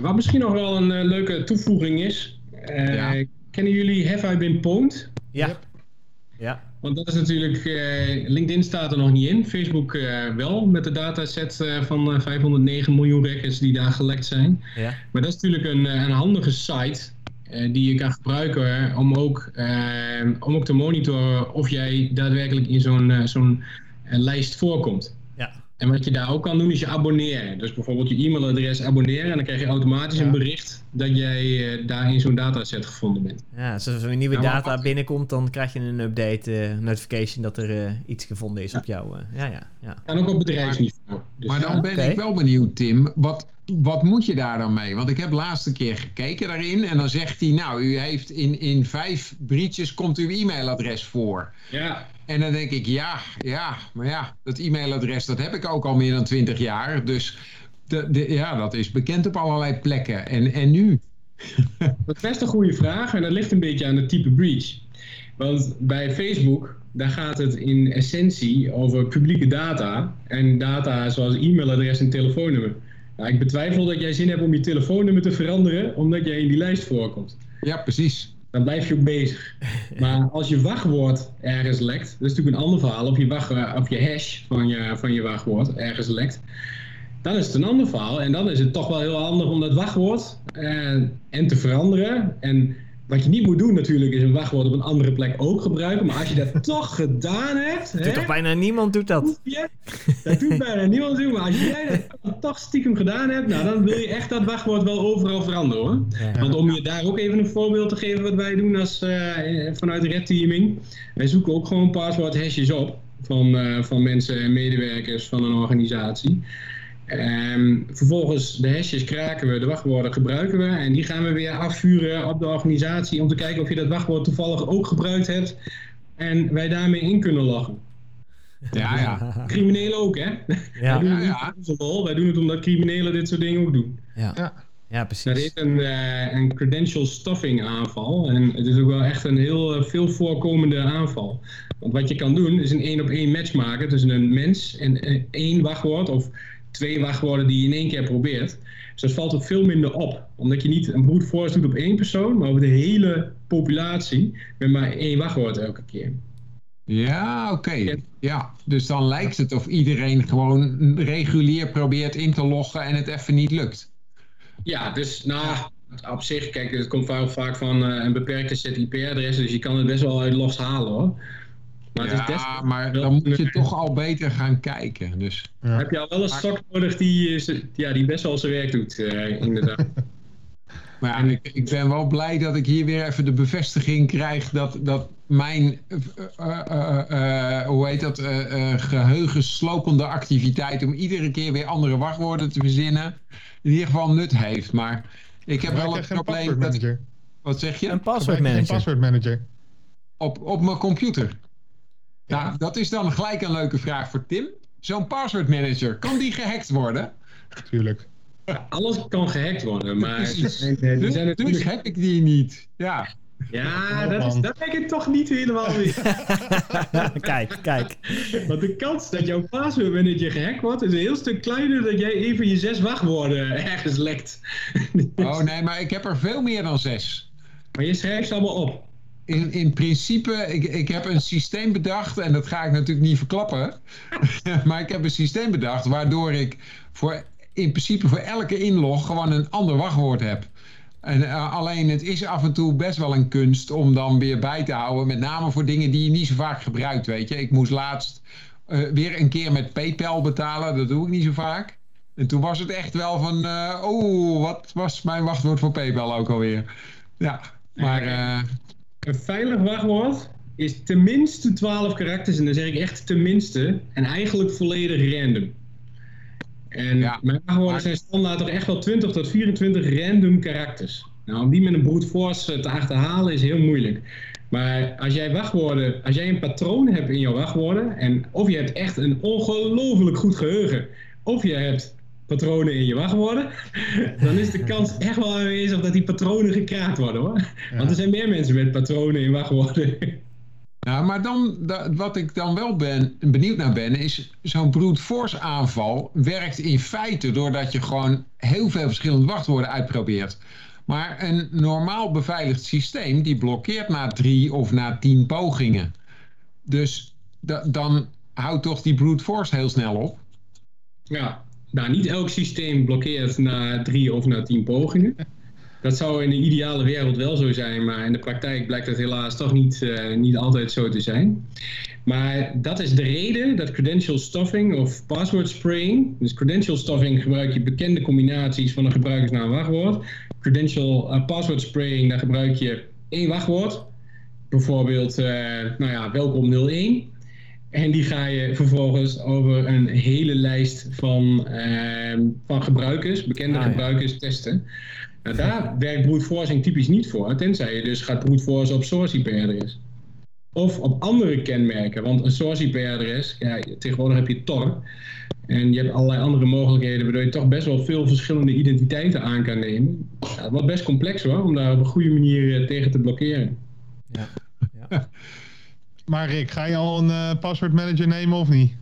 Wat misschien nog wel een leuke toevoeging is. eh, Ja. Kennen jullie Have I Been Pwned? Ja. Yep. Ja. Want dat is natuurlijk, eh, LinkedIn staat er nog niet in. Facebook eh, wel, met de dataset eh, van eh, 509 miljoen records die daar gelekt zijn. Ja. Maar dat is natuurlijk een, een handige site die je kan gebruiken om ook, om ook te monitoren of jij daadwerkelijk in zo'n zo'n lijst voorkomt. Ja. En wat je daar ook kan doen is je abonneren. Dus bijvoorbeeld je e-mailadres abonneren en dan krijg je automatisch een bericht dat jij uh, daar in zo'n dataset gevonden bent. Ja, dus als er een nieuwe data binnenkomt, dan krijg je een update uh, notification dat er uh, iets gevonden is ja. op jou. ja, ja, ja. En ook op bedrijfsniveau. Dus maar dan ben okay. ik wel benieuwd, Tim. Wat, wat moet je daar dan mee? Want ik heb de laatste keer gekeken daarin en dan zegt hij, nou, u heeft in, in vijf briefjes komt uw e-mailadres voor. Ja. En dan denk ik, ja, ja, maar ja, dat e-mailadres dat heb ik ook al meer dan twintig jaar. Dus de, de, ja, dat is bekend op allerlei plekken. En, en nu? Dat is best een goede vraag en dat ligt een beetje aan het type breach. Want bij Facebook, daar gaat het in essentie over publieke data. En data zoals e-mailadres en telefoonnummer. Nou, ik betwijfel dat jij zin hebt om je telefoonnummer te veranderen, omdat jij in die lijst voorkomt. Ja, precies dan blijf je ook bezig. Maar als je wachtwoord ergens lekt, dat is natuurlijk een ander verhaal, of je, wacht, of je hash van je, van je wachtwoord ergens lekt, dan is het een ander verhaal. En dan is het toch wel heel handig om dat wachtwoord eh, en te veranderen. En wat je niet moet doen natuurlijk is een wachtwoord op een andere plek ook gebruiken. Maar als je dat toch gedaan hebt... Doet toch bijna niemand doet dat? dat doet bijna niemand doen. Maar als jij dat toch stiekem gedaan hebt... Nou, dan wil je echt dat wachtwoord wel overal veranderen hoor. Want om je daar ook even een voorbeeld te geven wat wij doen als, uh, vanuit Red Teaming. Wij zoeken ook gewoon paswoord hashjes op. Van, uh, van mensen en medewerkers van een organisatie. Um, vervolgens de hashjes kraken we, de wachtwoorden gebruiken we en die gaan we weer afvuren op de organisatie om te kijken of je dat wachtwoord toevallig ook gebruikt hebt en wij daarmee in kunnen loggen. Ja, ja. Criminelen ook, hè? Ja. wij, doen het ja, ja. wij doen het omdat criminelen dit soort dingen ook doen. Ja, ja. ja precies. Dat is een, uh, een credential stuffing aanval en het is ook wel echt een heel uh, veel voorkomende aanval. Want wat je kan doen is een één op één match maken tussen een mens en uh, één wachtwoord of twee wachtwoorden die je in één keer probeert. Dus dat valt ook veel minder op. Omdat je niet een brute force doet op één persoon, maar over de hele populatie met maar één wachtwoord elke keer. Ja, oké. Ja, dus dan lijkt het of iedereen gewoon regulier probeert in te loggen en het even niet lukt. Ja, dus nou, op zich, kijk, het komt vaak van uh, een beperkte set IP-adres, dus je kan het best wel uit los halen hoor. Maar ja, maar dan moet je toch al beter gaan kijken. Dus. Heb je al wel een stok nodig die, ja, die best wel zijn werk doet, uh, inderdaad. maar ja, ik, ik, ben wel blij dat ik hier weer even de bevestiging krijg dat, dat mijn, uh, uh, hoe heet dat, geheugenslopende activiteit om iedere keer weer andere wachtwoorden te verzinnen, in ieder geval nut heeft. Maar ik heb wel een probleem dat... Wat zeg je? Een passwordmanager. Een passwordmanager. Op, op mijn computer. Nou, dat is dan gelijk een leuke vraag voor Tim. Zo'n password manager, kan die gehackt worden? Tuurlijk. alles kan gehackt worden, maar... dus, dus heb ik die niet. Ja. Ja, dat, is, dat denk ik toch niet helemaal weer. kijk, kijk. Want de kans dat jouw password manager gehackt wordt, is een heel stuk kleiner dan jij even je zes wachtwoorden ergens lekt. oh nee, maar ik heb er veel meer dan zes. Maar je schrijft ze allemaal op in, in principe, ik, ik heb een systeem bedacht, en dat ga ik natuurlijk niet verklappen. maar ik heb een systeem bedacht waardoor ik voor, in principe voor elke inlog gewoon een ander wachtwoord heb. En, uh, alleen het is af en toe best wel een kunst om dan weer bij te houden. Met name voor dingen die je niet zo vaak gebruikt, weet je. Ik moest laatst uh, weer een keer met PayPal betalen. Dat doe ik niet zo vaak. En toen was het echt wel van... Uh, oh, wat was mijn wachtwoord voor PayPal ook alweer? Ja, maar... Een veilig wachtwoord is tenminste 12 karakters. En dan zeg ik echt tenminste. En eigenlijk volledig random. En mijn wachtwoorden zijn standaard toch echt wel 20 tot 24 random karakters. Nou, om die met een brute force te achterhalen is heel moeilijk. Maar als jij wachtwoorden, als jij een patroon hebt in jouw wachtwoorden, en of je hebt echt een ongelooflijk goed geheugen, of je hebt patronen in je wachtwoorden, dan is de kans echt wel aanwezig dat die patronen gekraakt worden hoor. Want er zijn meer mensen met patronen in wachtwoorden. Ja, maar dan, wat ik dan wel ben, benieuwd naar ben, is zo'n brute force aanval werkt in feite doordat je gewoon heel veel verschillende wachtwoorden uitprobeert. Maar een normaal beveiligd systeem die blokkeert na drie of na tien pogingen. Dus dan houdt toch die brute force heel snel op. Ja, nou, niet elk systeem blokkeert na drie of na tien pogingen. Dat zou in de ideale wereld wel zo zijn, maar in de praktijk blijkt dat helaas toch niet, uh, niet altijd zo te zijn. Maar dat is de reden dat credential stuffing of password spraying. Dus credential stuffing gebruik je bekende combinaties van een gebruikersnaam wachtwoord. Credential uh, password spraying, daar gebruik je één wachtwoord. Bijvoorbeeld, uh, nou ja, welkom 01. En die ga je vervolgens over een hele lijst van, uh, van gebruikers, bekende ah, gebruikers, ja. testen. Nou, daar werkt brute forcing typisch niet voor, tenzij je dus gaat brute forcen op source IP-adres. Of op andere kenmerken, want een source IP-adres, ja, tegenwoordig heb je Tor. En je hebt allerlei andere mogelijkheden, waardoor je toch best wel veel verschillende identiteiten aan kan nemen. Ja, wordt best complex hoor, om daar op een goede manier tegen te blokkeren. Ja. ja. Maar Rick, ga je al een uh, password manager nemen of niet?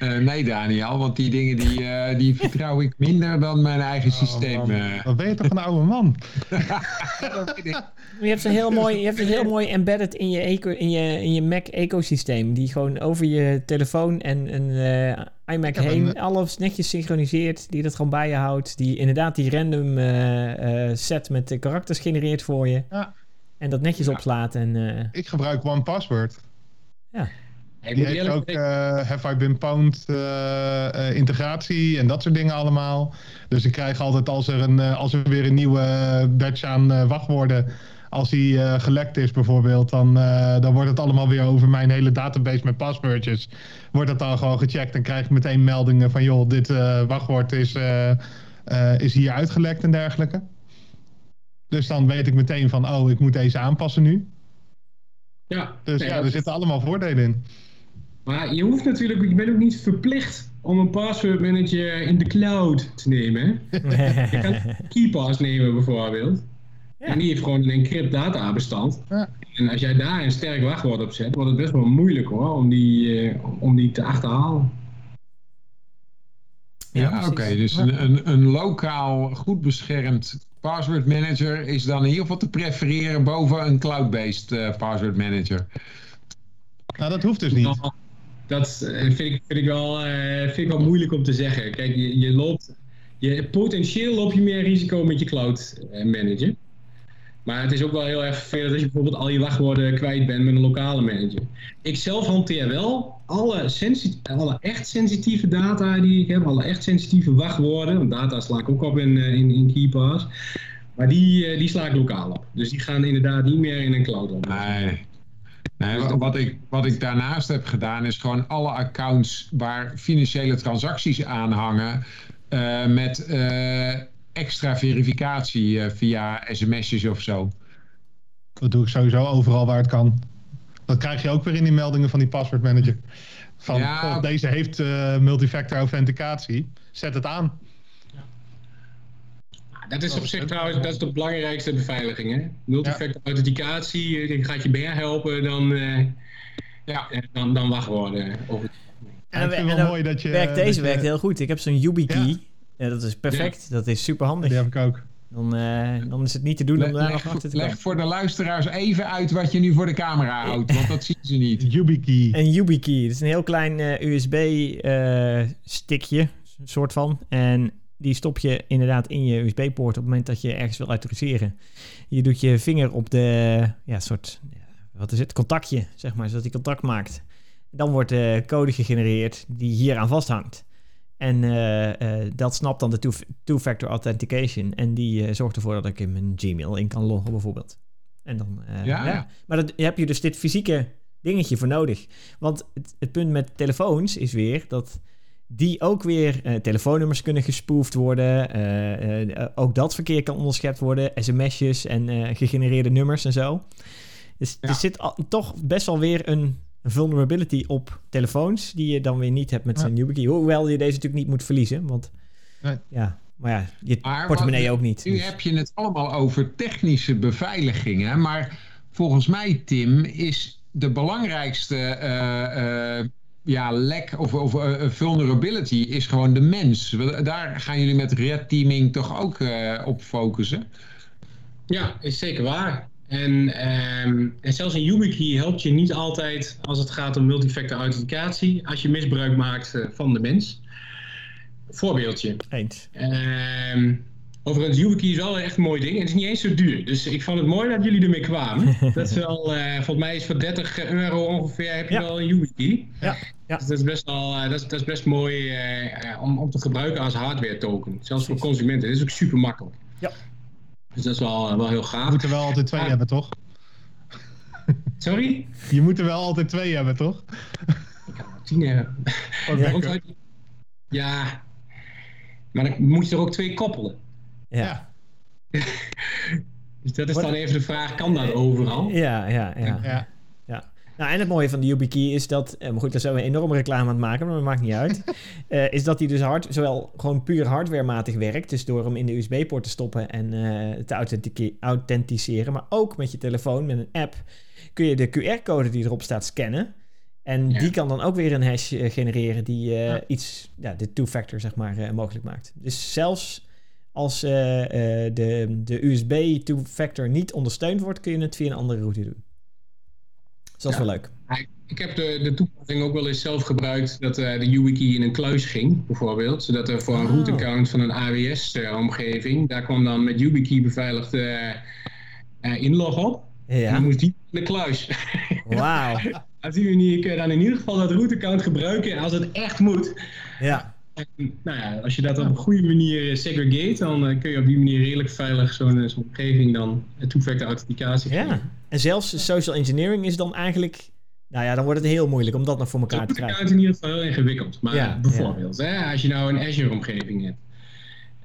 Uh, nee, Daniel, want die dingen die, uh, die vertrouw ik minder dan mijn eigen oh, systeem. Uh. Dan ben je toch een oude man? je hebt een heel mooi, je hebt een heel mooi embedded in je, eco, in je, in je Mac-ecosysteem. Die gewoon over je telefoon en een iMac heen een, alles netjes synchroniseert. Die dat gewoon bij je houdt. Die inderdaad die random set met de karakters genereert voor je. Ja. En dat netjes ja. opslaat. En, Ik gebruik OnePassword. Ja. Hey, die heeft ook uh, Have I Been Pwned uh, uh, integratie en dat soort dingen allemaal. Dus ik krijg altijd als er, een, als er weer een nieuwe batch aan wachtwoorden... als die gelekt is bijvoorbeeld... Dan, dan wordt het allemaal weer over mijn hele database met passwordjes... wordt dat dan gewoon gecheckt en krijg ik meteen meldingen van... joh, dit wachtwoord is, is hier uitgelekt en dergelijke. Dus dan weet ik meteen van... oh, ik moet deze aanpassen nu. Ja, dus ja, er zitten allemaal voordelen in. Maar je hoeft natuurlijk, je bent ook niet verplicht om een password manager in de cloud te nemen. je kan KeyPass nemen bijvoorbeeld. Ja. En die heeft gewoon een encrypt databestand. Ja. En als jij daar een sterk wachtwoord op zet, wordt het best wel moeilijk hoor, om die, uh, om die te achterhalen. Ja, ja oké. Dus een, een, een lokaal goed beschermd password manager is dan in ieder geval te prefereren boven een cloud-based uh, password manager. Nou, dat hoeft dus niet dat eh, vind ik, vind, ik wel, uh, vind ik wel moeilijk om te zeggen. Kijk, je, je loopt, je, potentieel loop je meer risico met je cloud eh, manager. Maar het is ook wel heel erg vervelend als je bijvoorbeeld al je wachtwoorden kwijt bent met een lokale manager. Ik zelf hanteer wel alle, alle echt sensitieve data die ik heb, alle echt sensitieve wachtwoorden, want data sla ik ook op in, in, in KeyPass. Maar die, die sla ik lokaal op. Dus die gaan inderdaad niet meer in een cloud op. Nee. Nee, wat ik, wat ik daarnaast heb gedaan is gewoon alle accounts waar financiële transacties aan hangen uh, met uh, extra verificatie uh, via sms'jes of zo. Dat doe ik sowieso overal waar het kan. Dat krijg je ook weer in die meldingen van die password manager. Van ja, oh, deze heeft multifactor authenticatie. Zet het aan. Dat is op zich trouwens dat is de belangrijkste beveiliging. Hè? Multifactor authenticatie, die gaat je meer helpen dan, uh, ja, dan, dan wachtwoorden. Of... En, ik vind het wel mooi dat je... Werkt, deze werkt heel goed. Ik heb zo'n YubiKey. Ja. Dat is perfect. Dat is super handig. Die heb ik ook. Dan, uh, dan is het niet te doen om daar nog achter te Leg voor de luisteraars even uit wat je nu voor de camera houdt, want dat zien ze niet. YubiKey. Een YubiKey. Dat is een heel klein uh, USB-stickje, soort van. En die stop je inderdaad in je USB-poort op het moment dat je ergens wil autoriseren. Je doet je vinger op de ja, soort, wat is het, contactje, zeg maar, zodat die contact maakt. Dan wordt de code gegenereerd die hier aan vasthangt. En uh, uh, dat snapt dan de two-factor authentication. En die uh, zorgt ervoor dat ik in mijn Gmail in kan loggen, bijvoorbeeld. En dan, ja, ja. Maar dan heb je dus dit fysieke dingetje voor nodig. Want het, het punt met telefoons is weer dat die ook weer telefoonnummers kunnen gespoofd worden. Ook dat verkeer kan onderschept worden. sms'jes en gegenereerde nummers en zo. Dus er zit al, toch best wel weer een vulnerability op telefoons... die je dan weer niet hebt met ja. zijn YubiKey. Hoewel je deze natuurlijk niet moet verliezen, want... Nee. Ja, maar ja, je maar portemonnee wat, ook niet. Nu dus. heb je het allemaal over technische beveiliging, hè? Maar volgens mij, Tim, is de belangrijkste ja, lek of, of uh, vulnerability is gewoon de mens. Daar gaan jullie met red teaming toch ook uh, op focussen? Ja, is zeker waar. En, um, en zelfs in YubiKey helpt je niet altijd als het gaat om multifactor authenticatie als je misbruik maakt uh, van de mens. Voorbeeldje. Eens. Um, Overigens, YubiKey is wel echt een mooi ding. En het is niet eens zo duur. Dus ik vond het mooi dat jullie ermee kwamen. dat is wel, uh, volgens mij is voor 30 euro ongeveer heb je wel een YubiKey. Ja. ja. Dus dat is best wel, uh, dat is, dat is best mooi om, om te gebruiken als hardware token. Zelfs voor consumenten. Dat is ook super makkelijk. Ja. Dus dat is wel, wel heel gaaf. Je moet er wel altijd twee hebben, toch? Sorry? Je moet er wel altijd twee hebben, toch? Ik kan er tien hebben. Oh, ja, maar dan moet je er ook twee koppelen. Ja. dus dat is dan even de vraag, kan dat overal? Ja, ja, ja. ja. Nou, en het mooie van de YubiKey is dat, eh, maar goed, daar zijn we enorme reclame aan het maken, maar dat maakt niet uit. uh, is dat hij dus hard, zowel gewoon puur hardwarematig werkt, dus door hem in de USB-poort te stoppen en uh, te authenticeren, maar ook met je telefoon, met een app, kun je de QR-code die erop staat scannen. En ja. die kan dan ook weer een hash genereren die ja. iets, ja, de two-factor zeg maar, mogelijk maakt. Dus zelfs als de, de USB two-factor niet ondersteund wordt, kun je het via een andere route doen. Dus dat is ja. wel leuk. Ik heb de, de toepassing ook wel eens zelf gebruikt dat uh, de YubiKey in een kluis ging, bijvoorbeeld. Zodat er voor een oh. routeaccount van een AWS-omgeving, daar kwam dan met YubiKey beveiligd inlog op. Ja. En dan moest die in de kluis. Wauw. Op die manier kun je dan in ieder geval dat routeaccount gebruiken als het echt moet. Ja. Nou ja, als je dat op een goede manier segregate, dan uh, kun je op die manier redelijk veilig zo'n zo omgeving dan two-factor authenticatie. Ja, en zelfs social engineering is dan eigenlijk, nou ja, dan wordt het heel moeilijk om dat nog voor elkaar te krijgen. Dat is in ieder geval heel ingewikkeld. Maar ja, bijvoorbeeld, ja. Hè, als je nou een Azure-omgeving hebt.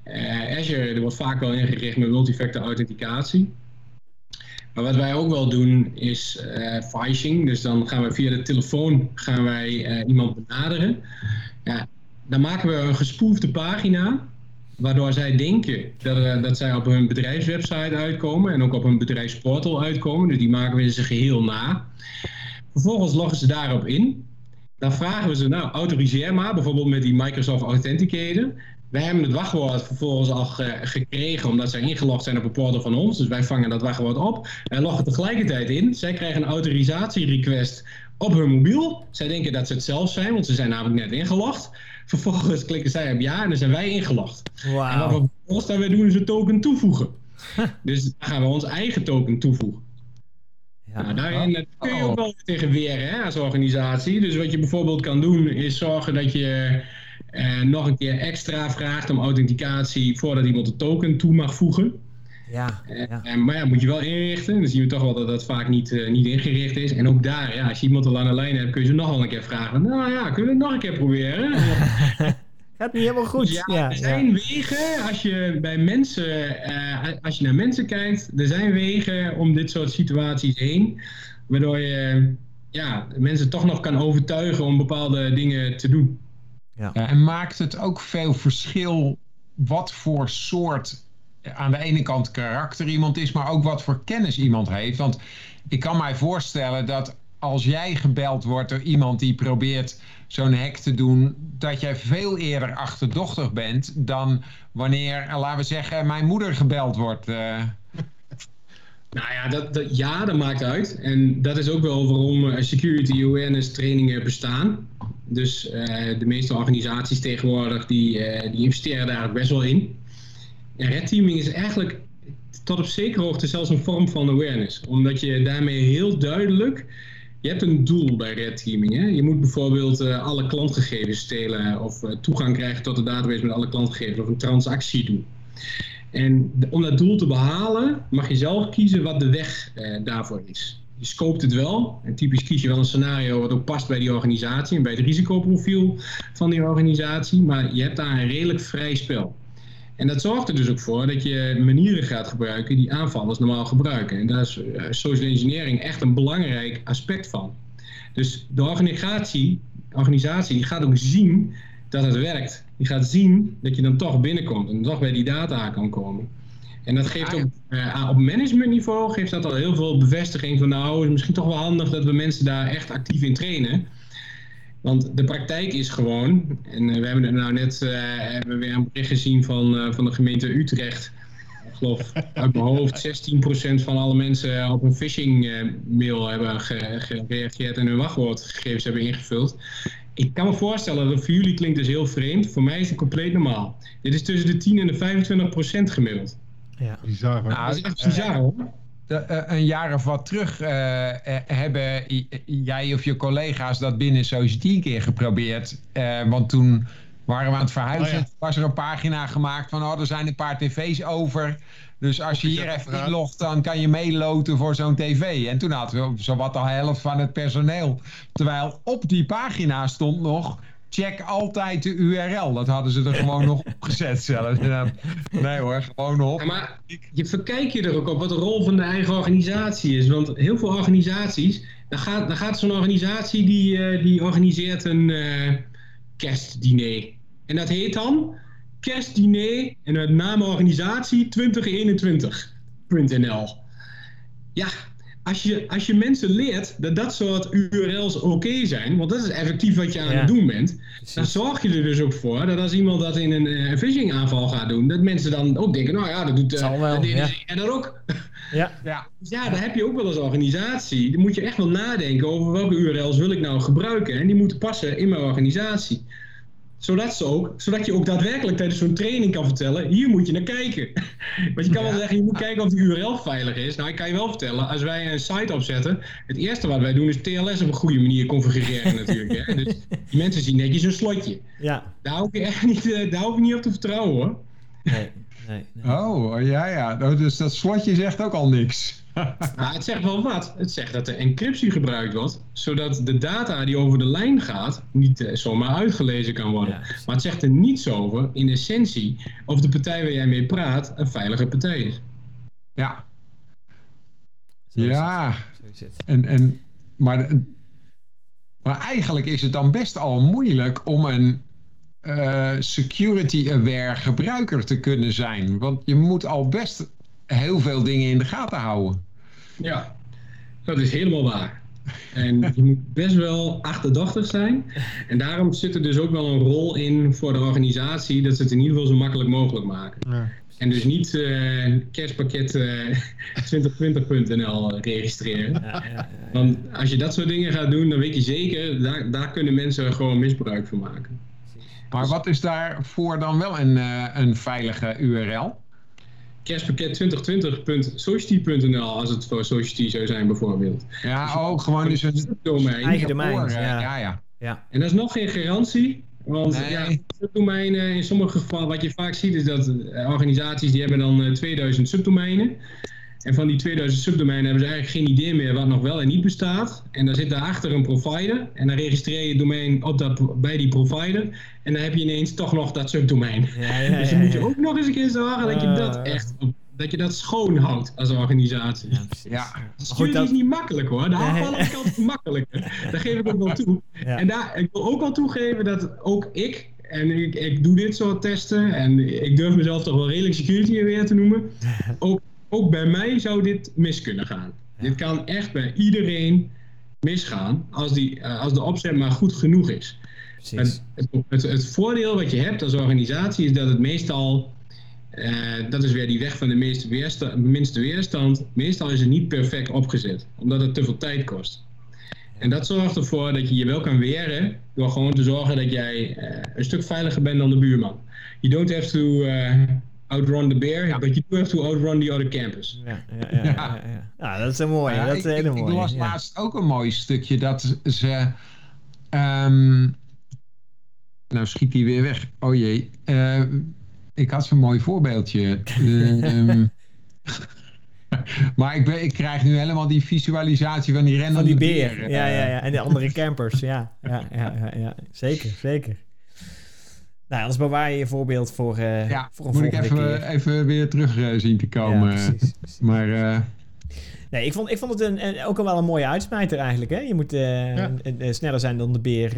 Uh, Azure er wordt vaak wel ingericht met multifactor authenticatie. Maar wat wij ook wel doen is uh, phishing. Dus dan gaan we via de telefoon gaan wij uh, iemand benaderen. Ja, dan maken we een gespoefde pagina. Waardoor zij denken dat, uh, dat zij op hun bedrijfswebsite uitkomen. En ook op hun bedrijfsportal uitkomen. Dus die maken we in zijn geheel na. Vervolgens loggen ze daarop in. Dan vragen we ze, nou, autoriseer maar. Bijvoorbeeld met die Microsoft Authenticator. Wij hebben het wachtwoord vervolgens al ge gekregen omdat zij ingelogd zijn op een portal van ons. Dus wij vangen dat wachtwoord op en loggen tegelijkertijd in. Zij krijgen een autorisatierequest op hun mobiel. Zij denken dat ze het zelf zijn, want ze zijn namelijk net ingelogd. Vervolgens klikken zij op ja en dan zijn wij ingelogd. Wow. En wat we vervolgens dan weer doen is een token toevoegen. dus dan gaan we ons eigen token toevoegen. Ja. Nou, daarin kun je ook wel tegen weren hè, als organisatie. Dus wat je bijvoorbeeld kan doen is zorgen dat je uh, nog een keer extra vraagt om authenticatie voordat iemand de token toe mag voegen. Ja, ja. Uh, maar ja, moet je wel inrichten. Dan zien we toch wel dat dat vaak niet, uh, niet ingericht is. En ook daar, ja, als je iemand al aan de lijn hebt, kun je ze nog wel een keer vragen. Nou ja, kunnen we het nog een keer proberen? Gaat niet helemaal goed. Ja, ja er zijn wegen, als je bij mensen, als je naar mensen kijkt, er zijn wegen om dit soort situaties heen. Waardoor je ja, mensen toch nog kan overtuigen om bepaalde dingen te doen. Ja. ja. en maakt het ook veel verschil wat voor soort aan de ene kant karakter iemand is, maar ook wat voor kennis iemand heeft. Want ik kan mij voorstellen dat als jij gebeld wordt door iemand die probeert zo'n hack te doen, dat jij veel eerder achterdochtig bent dan wanneer, laten we zeggen, mijn moeder gebeld wordt. Uh... Nou ja, dat, ja, dat maakt uit. En dat is ook wel waarom security awareness trainingen bestaan. Dus de meeste organisaties tegenwoordig die, uh, die investeren daar best wel in. En red teaming is eigenlijk tot op zekere hoogte zelfs een vorm van awareness. Omdat je daarmee heel duidelijk... Je hebt een doel bij red teaming. Hè? Je moet bijvoorbeeld uh, alle klantgegevens stelen... of toegang krijgen tot de database met alle klantgegevens... of een transactie doen. En om dat doel te behalen mag je zelf kiezen wat de weg daarvoor is je scoopt het wel. En typisch kies je wel een scenario wat ook past bij die organisatie en bij het risicoprofiel van die organisatie. Maar je hebt daar een redelijk vrij spel. En dat zorgt er dus ook voor dat je manieren gaat gebruiken die aanvallers normaal gebruiken. En daar is social engineering echt een belangrijk aspect van. Dus de organisatie, organisatie die gaat ook zien dat het werkt. Die gaat zien dat je dan toch binnenkomt en toch bij die data kan komen. En dat geeft ook uh, op managementniveau geeft dat al heel veel bevestiging van nou, het is misschien toch wel handig dat we mensen daar echt actief in trainen. Want de praktijk is gewoon, en uh, we hebben er nou net uh, hebben we weer een bericht gezien van, van de gemeente Utrecht. Ik geloof uit mijn hoofd 16% van alle mensen op een phishing mail hebben gereageerd en hun wachtwoordgegevens hebben ingevuld. ik kan me voorstellen dat voor jullie klinkt dus heel vreemd. Voor mij is het compleet normaal. Dit is tussen de 10 en de 25 procent gemiddeld. Ja. Bizar hoor. Nou, Dat is echt bizar hoor. Eh, een jaar of wat terug eh, eh, hebben jij of je collega's dat binnen Society een keer geprobeerd. Want toen waren we aan het verhuizen. Oh ja. was er een pagina gemaakt van oh, er zijn een paar tv's over. Dus als je hier even inlogt, dan kan je meeloten voor zo'n tv. En toen hadden we zowat de helft van het personeel. Terwijl op die pagina stond nog... Check altijd de URL. Dat hadden ze er gewoon nog opgezet zelfs. En dan- Nee hoor, gewoon nog. Maar je verkijk je er ook op wat de rol van de eigen organisatie is. Want heel veel organisaties, dan gaat, dan gaat zo'n organisatie die, eh, die organiseert een eh, kerstdiner. En dat heet dan kerstdiner en met name organisatie 2021.nl. Ja, als je, als je mensen leert dat dat soort URL's oké zijn, want dat is effectief wat je aan Ja. het doen bent, dan zorg je er dus ook voor dat als iemand dat in een eh, phishing aanval gaat doen, dat mensen dan ook denken, nou ja, dat doet eh, wel, ja. en dat ook. Ja. Ja, Dus ja, daar heb je ook wel als organisatie. Dan moet je echt wel nadenken over welke URL's wil ik nou gebruiken. En die moeten passen in mijn organisatie. Zodat, ze ook, zodat je ook daadwerkelijk tijdens zo'n training kan vertellen, hier moet je naar kijken. Want je kan wel zeggen, je moet kijken of die URL veilig is. Nou, ik kan je wel vertellen, als wij een site opzetten, het eerste wat wij doen is TLS op een goede manier configureren natuurlijk. Hè? Dus die mensen zien netjes een slotje. Ja. Daar hoef je echt niet, eh, daar hoef je niet op te vertrouwen hoor. Nee. Nee. nee. Oh, ja, ja. Nou, Dus dat slotje zegt ook al niks. Maar het zegt wel wat. Het zegt dat er encryptie gebruikt wordt, zodat de data die over de lijn gaat niet eh, zomaar uitgelezen kan worden. Ja, maar het zegt er niets over, in essentie, of de partij waar jij mee praat een veilige partij is. Ja, Zo is ja. het. Zo is het. En, en, maar, maar eigenlijk is het dan best al moeilijk om een eh, security-aware gebruiker te kunnen zijn. Want je moet al best heel veel dingen in de gaten houden. Ja, dat is helemaal waar. En je moet best wel achterdochtig zijn. En daarom zit er dus ook wel een rol in voor de organisatie dat ze het in ieder geval zo makkelijk mogelijk maken. Ja. En dus niet eh kerstpakket eh 2020.nl registreren. Ja, ja, ja, ja. Want als je dat soort dingen gaat doen, dan weet je zeker, daar, daar kunnen mensen gewoon misbruik van maken. Maar wat is daarvoor dan wel een, eh, een veilige URL? Kerstpakket 2020.society.nl als het voor Society zou zijn bijvoorbeeld. Ja, ook gewoon dus een Domein. Eigen domein, voor, eh, ja. ja, ja. Ja. En dat is nog geen garantie. Want Nee. ja, subdomeinen in sommige gevallen, wat je vaak ziet, is dat eh, organisaties die hebben dan eh, 2000 subdomeinen. En van die 2000 subdomeinen hebben ze eigenlijk geen idee meer wat nog wel en niet bestaat. En dan zit daarachter een provider. En dan registreer je het domein op dat, bij die provider. En dan heb je ineens toch nog dat subdomein. Ja, ja, dus dan moet je ook nog eens een keer zorgen dat je dat Ah. echt op- dat je dat schoon houdt als organisatie. Ja, Goed, dat, is niet makkelijk hoor. De aanvallen kant is makkelijker. Dat geef ik ook wel toe. ja. En daar, ik wil ook wel toegeven dat ook ik, en ik, ik doe dit soort testen, en ik durf mezelf toch wel redelijk security aware te noemen, ook, ook bij mij zou dit mis kunnen gaan. Dit kan echt bij iedereen misgaan, als, die, eh, als de opzet maar goed genoeg is. Het, het, het voordeel wat je hebt als organisatie is dat het meestal, eh, dat is weer die weg van de meeste weersta- minste weerstand, meestal is het niet perfect opgezet, omdat het te veel tijd kost. En dat zorgt ervoor dat je je wel kan weren door gewoon te zorgen dat jij eh, een stuk veiliger bent dan de buurman. You don't have to outrun the bear, but you do have to outrun the other campus. Ja, ja, ja, ja, ja, ja. Ja, dat is een mooie. Ja, dat is een hele ik- ik mooie. las ja. laatst ook een mooi stukje dat ze. ehm, nou schiet hij weer weg. Oh jee. Eh, ik had zo'n mooi voorbeeldje. Ehm, maar ik, ben, ik krijg nu helemaal die visualisatie van die rennende Van die beer. beer, Ja, eh. ja, ja. En de andere campers. Ja, ja, ja, ja, ja. Zeker, zeker. Nou, anders bewaar je je voorbeeld voor, eh Ja, voor een moet ik even, keer. even weer terug eh, zien te komen. Ja, precies, precies. Maar eh, Nee, ik vond, ik vond het een, een- ook al wel een mooie uitsmijter eigenlijk. Hè? Je moet Ja. sneller zijn dan de beer.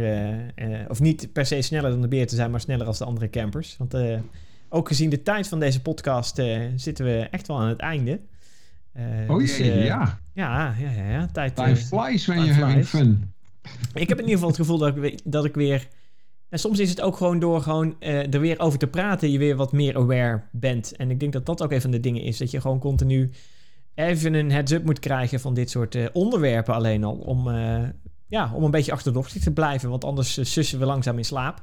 of niet per se sneller dan de beer te zijn, maar sneller als de andere campers. Want ook gezien de tijd van deze podcast zitten we echt wel aan het einde. Oh dus, jee, ja. Ja, ja, ja. Tijd, Time flies when you're having fun. Ik heb in ieder geval het gevoel dat ik, dat ik weer... En soms is het ook gewoon door gewoon, eh, er weer over te praten... je weer wat meer aware bent. En ik denk dat dat ook een van de dingen is. Dat je gewoon continu even een heads-up moet krijgen... van dit soort eh, onderwerpen alleen al. Om, eh, ja, om een beetje achterdochtig te blijven. Want anders sussen we langzaam in slaap.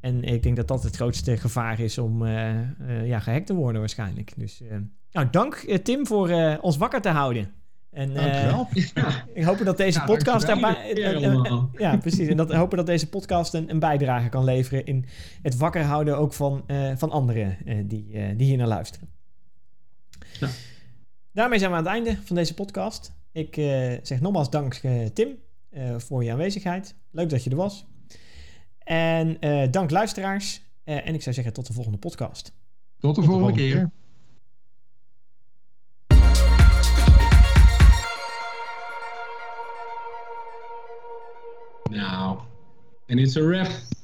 En ik denk dat dat het grootste gevaar is om ja, gehackt te worden waarschijnlijk. Dus nou, dank Tim voor ons wakker te houden. En, Dankjewel. ik hoop dat deze podcast daarbij. ja, precies. En dat hopen dat deze podcast een, een, bijdrage kan leveren in het wakker houden ook van, van anderen die, die hier naar luisteren. Daarmee zijn we aan het einde van deze podcast. Ik uh, zeg nogmaals dank uh, Tim uh, voor je aanwezigheid. Leuk dat je er was. En dank luisteraars. en ik zou zeggen tot de volgende podcast. Tot de, tot volgende, de volgende keer. And it's a wrap.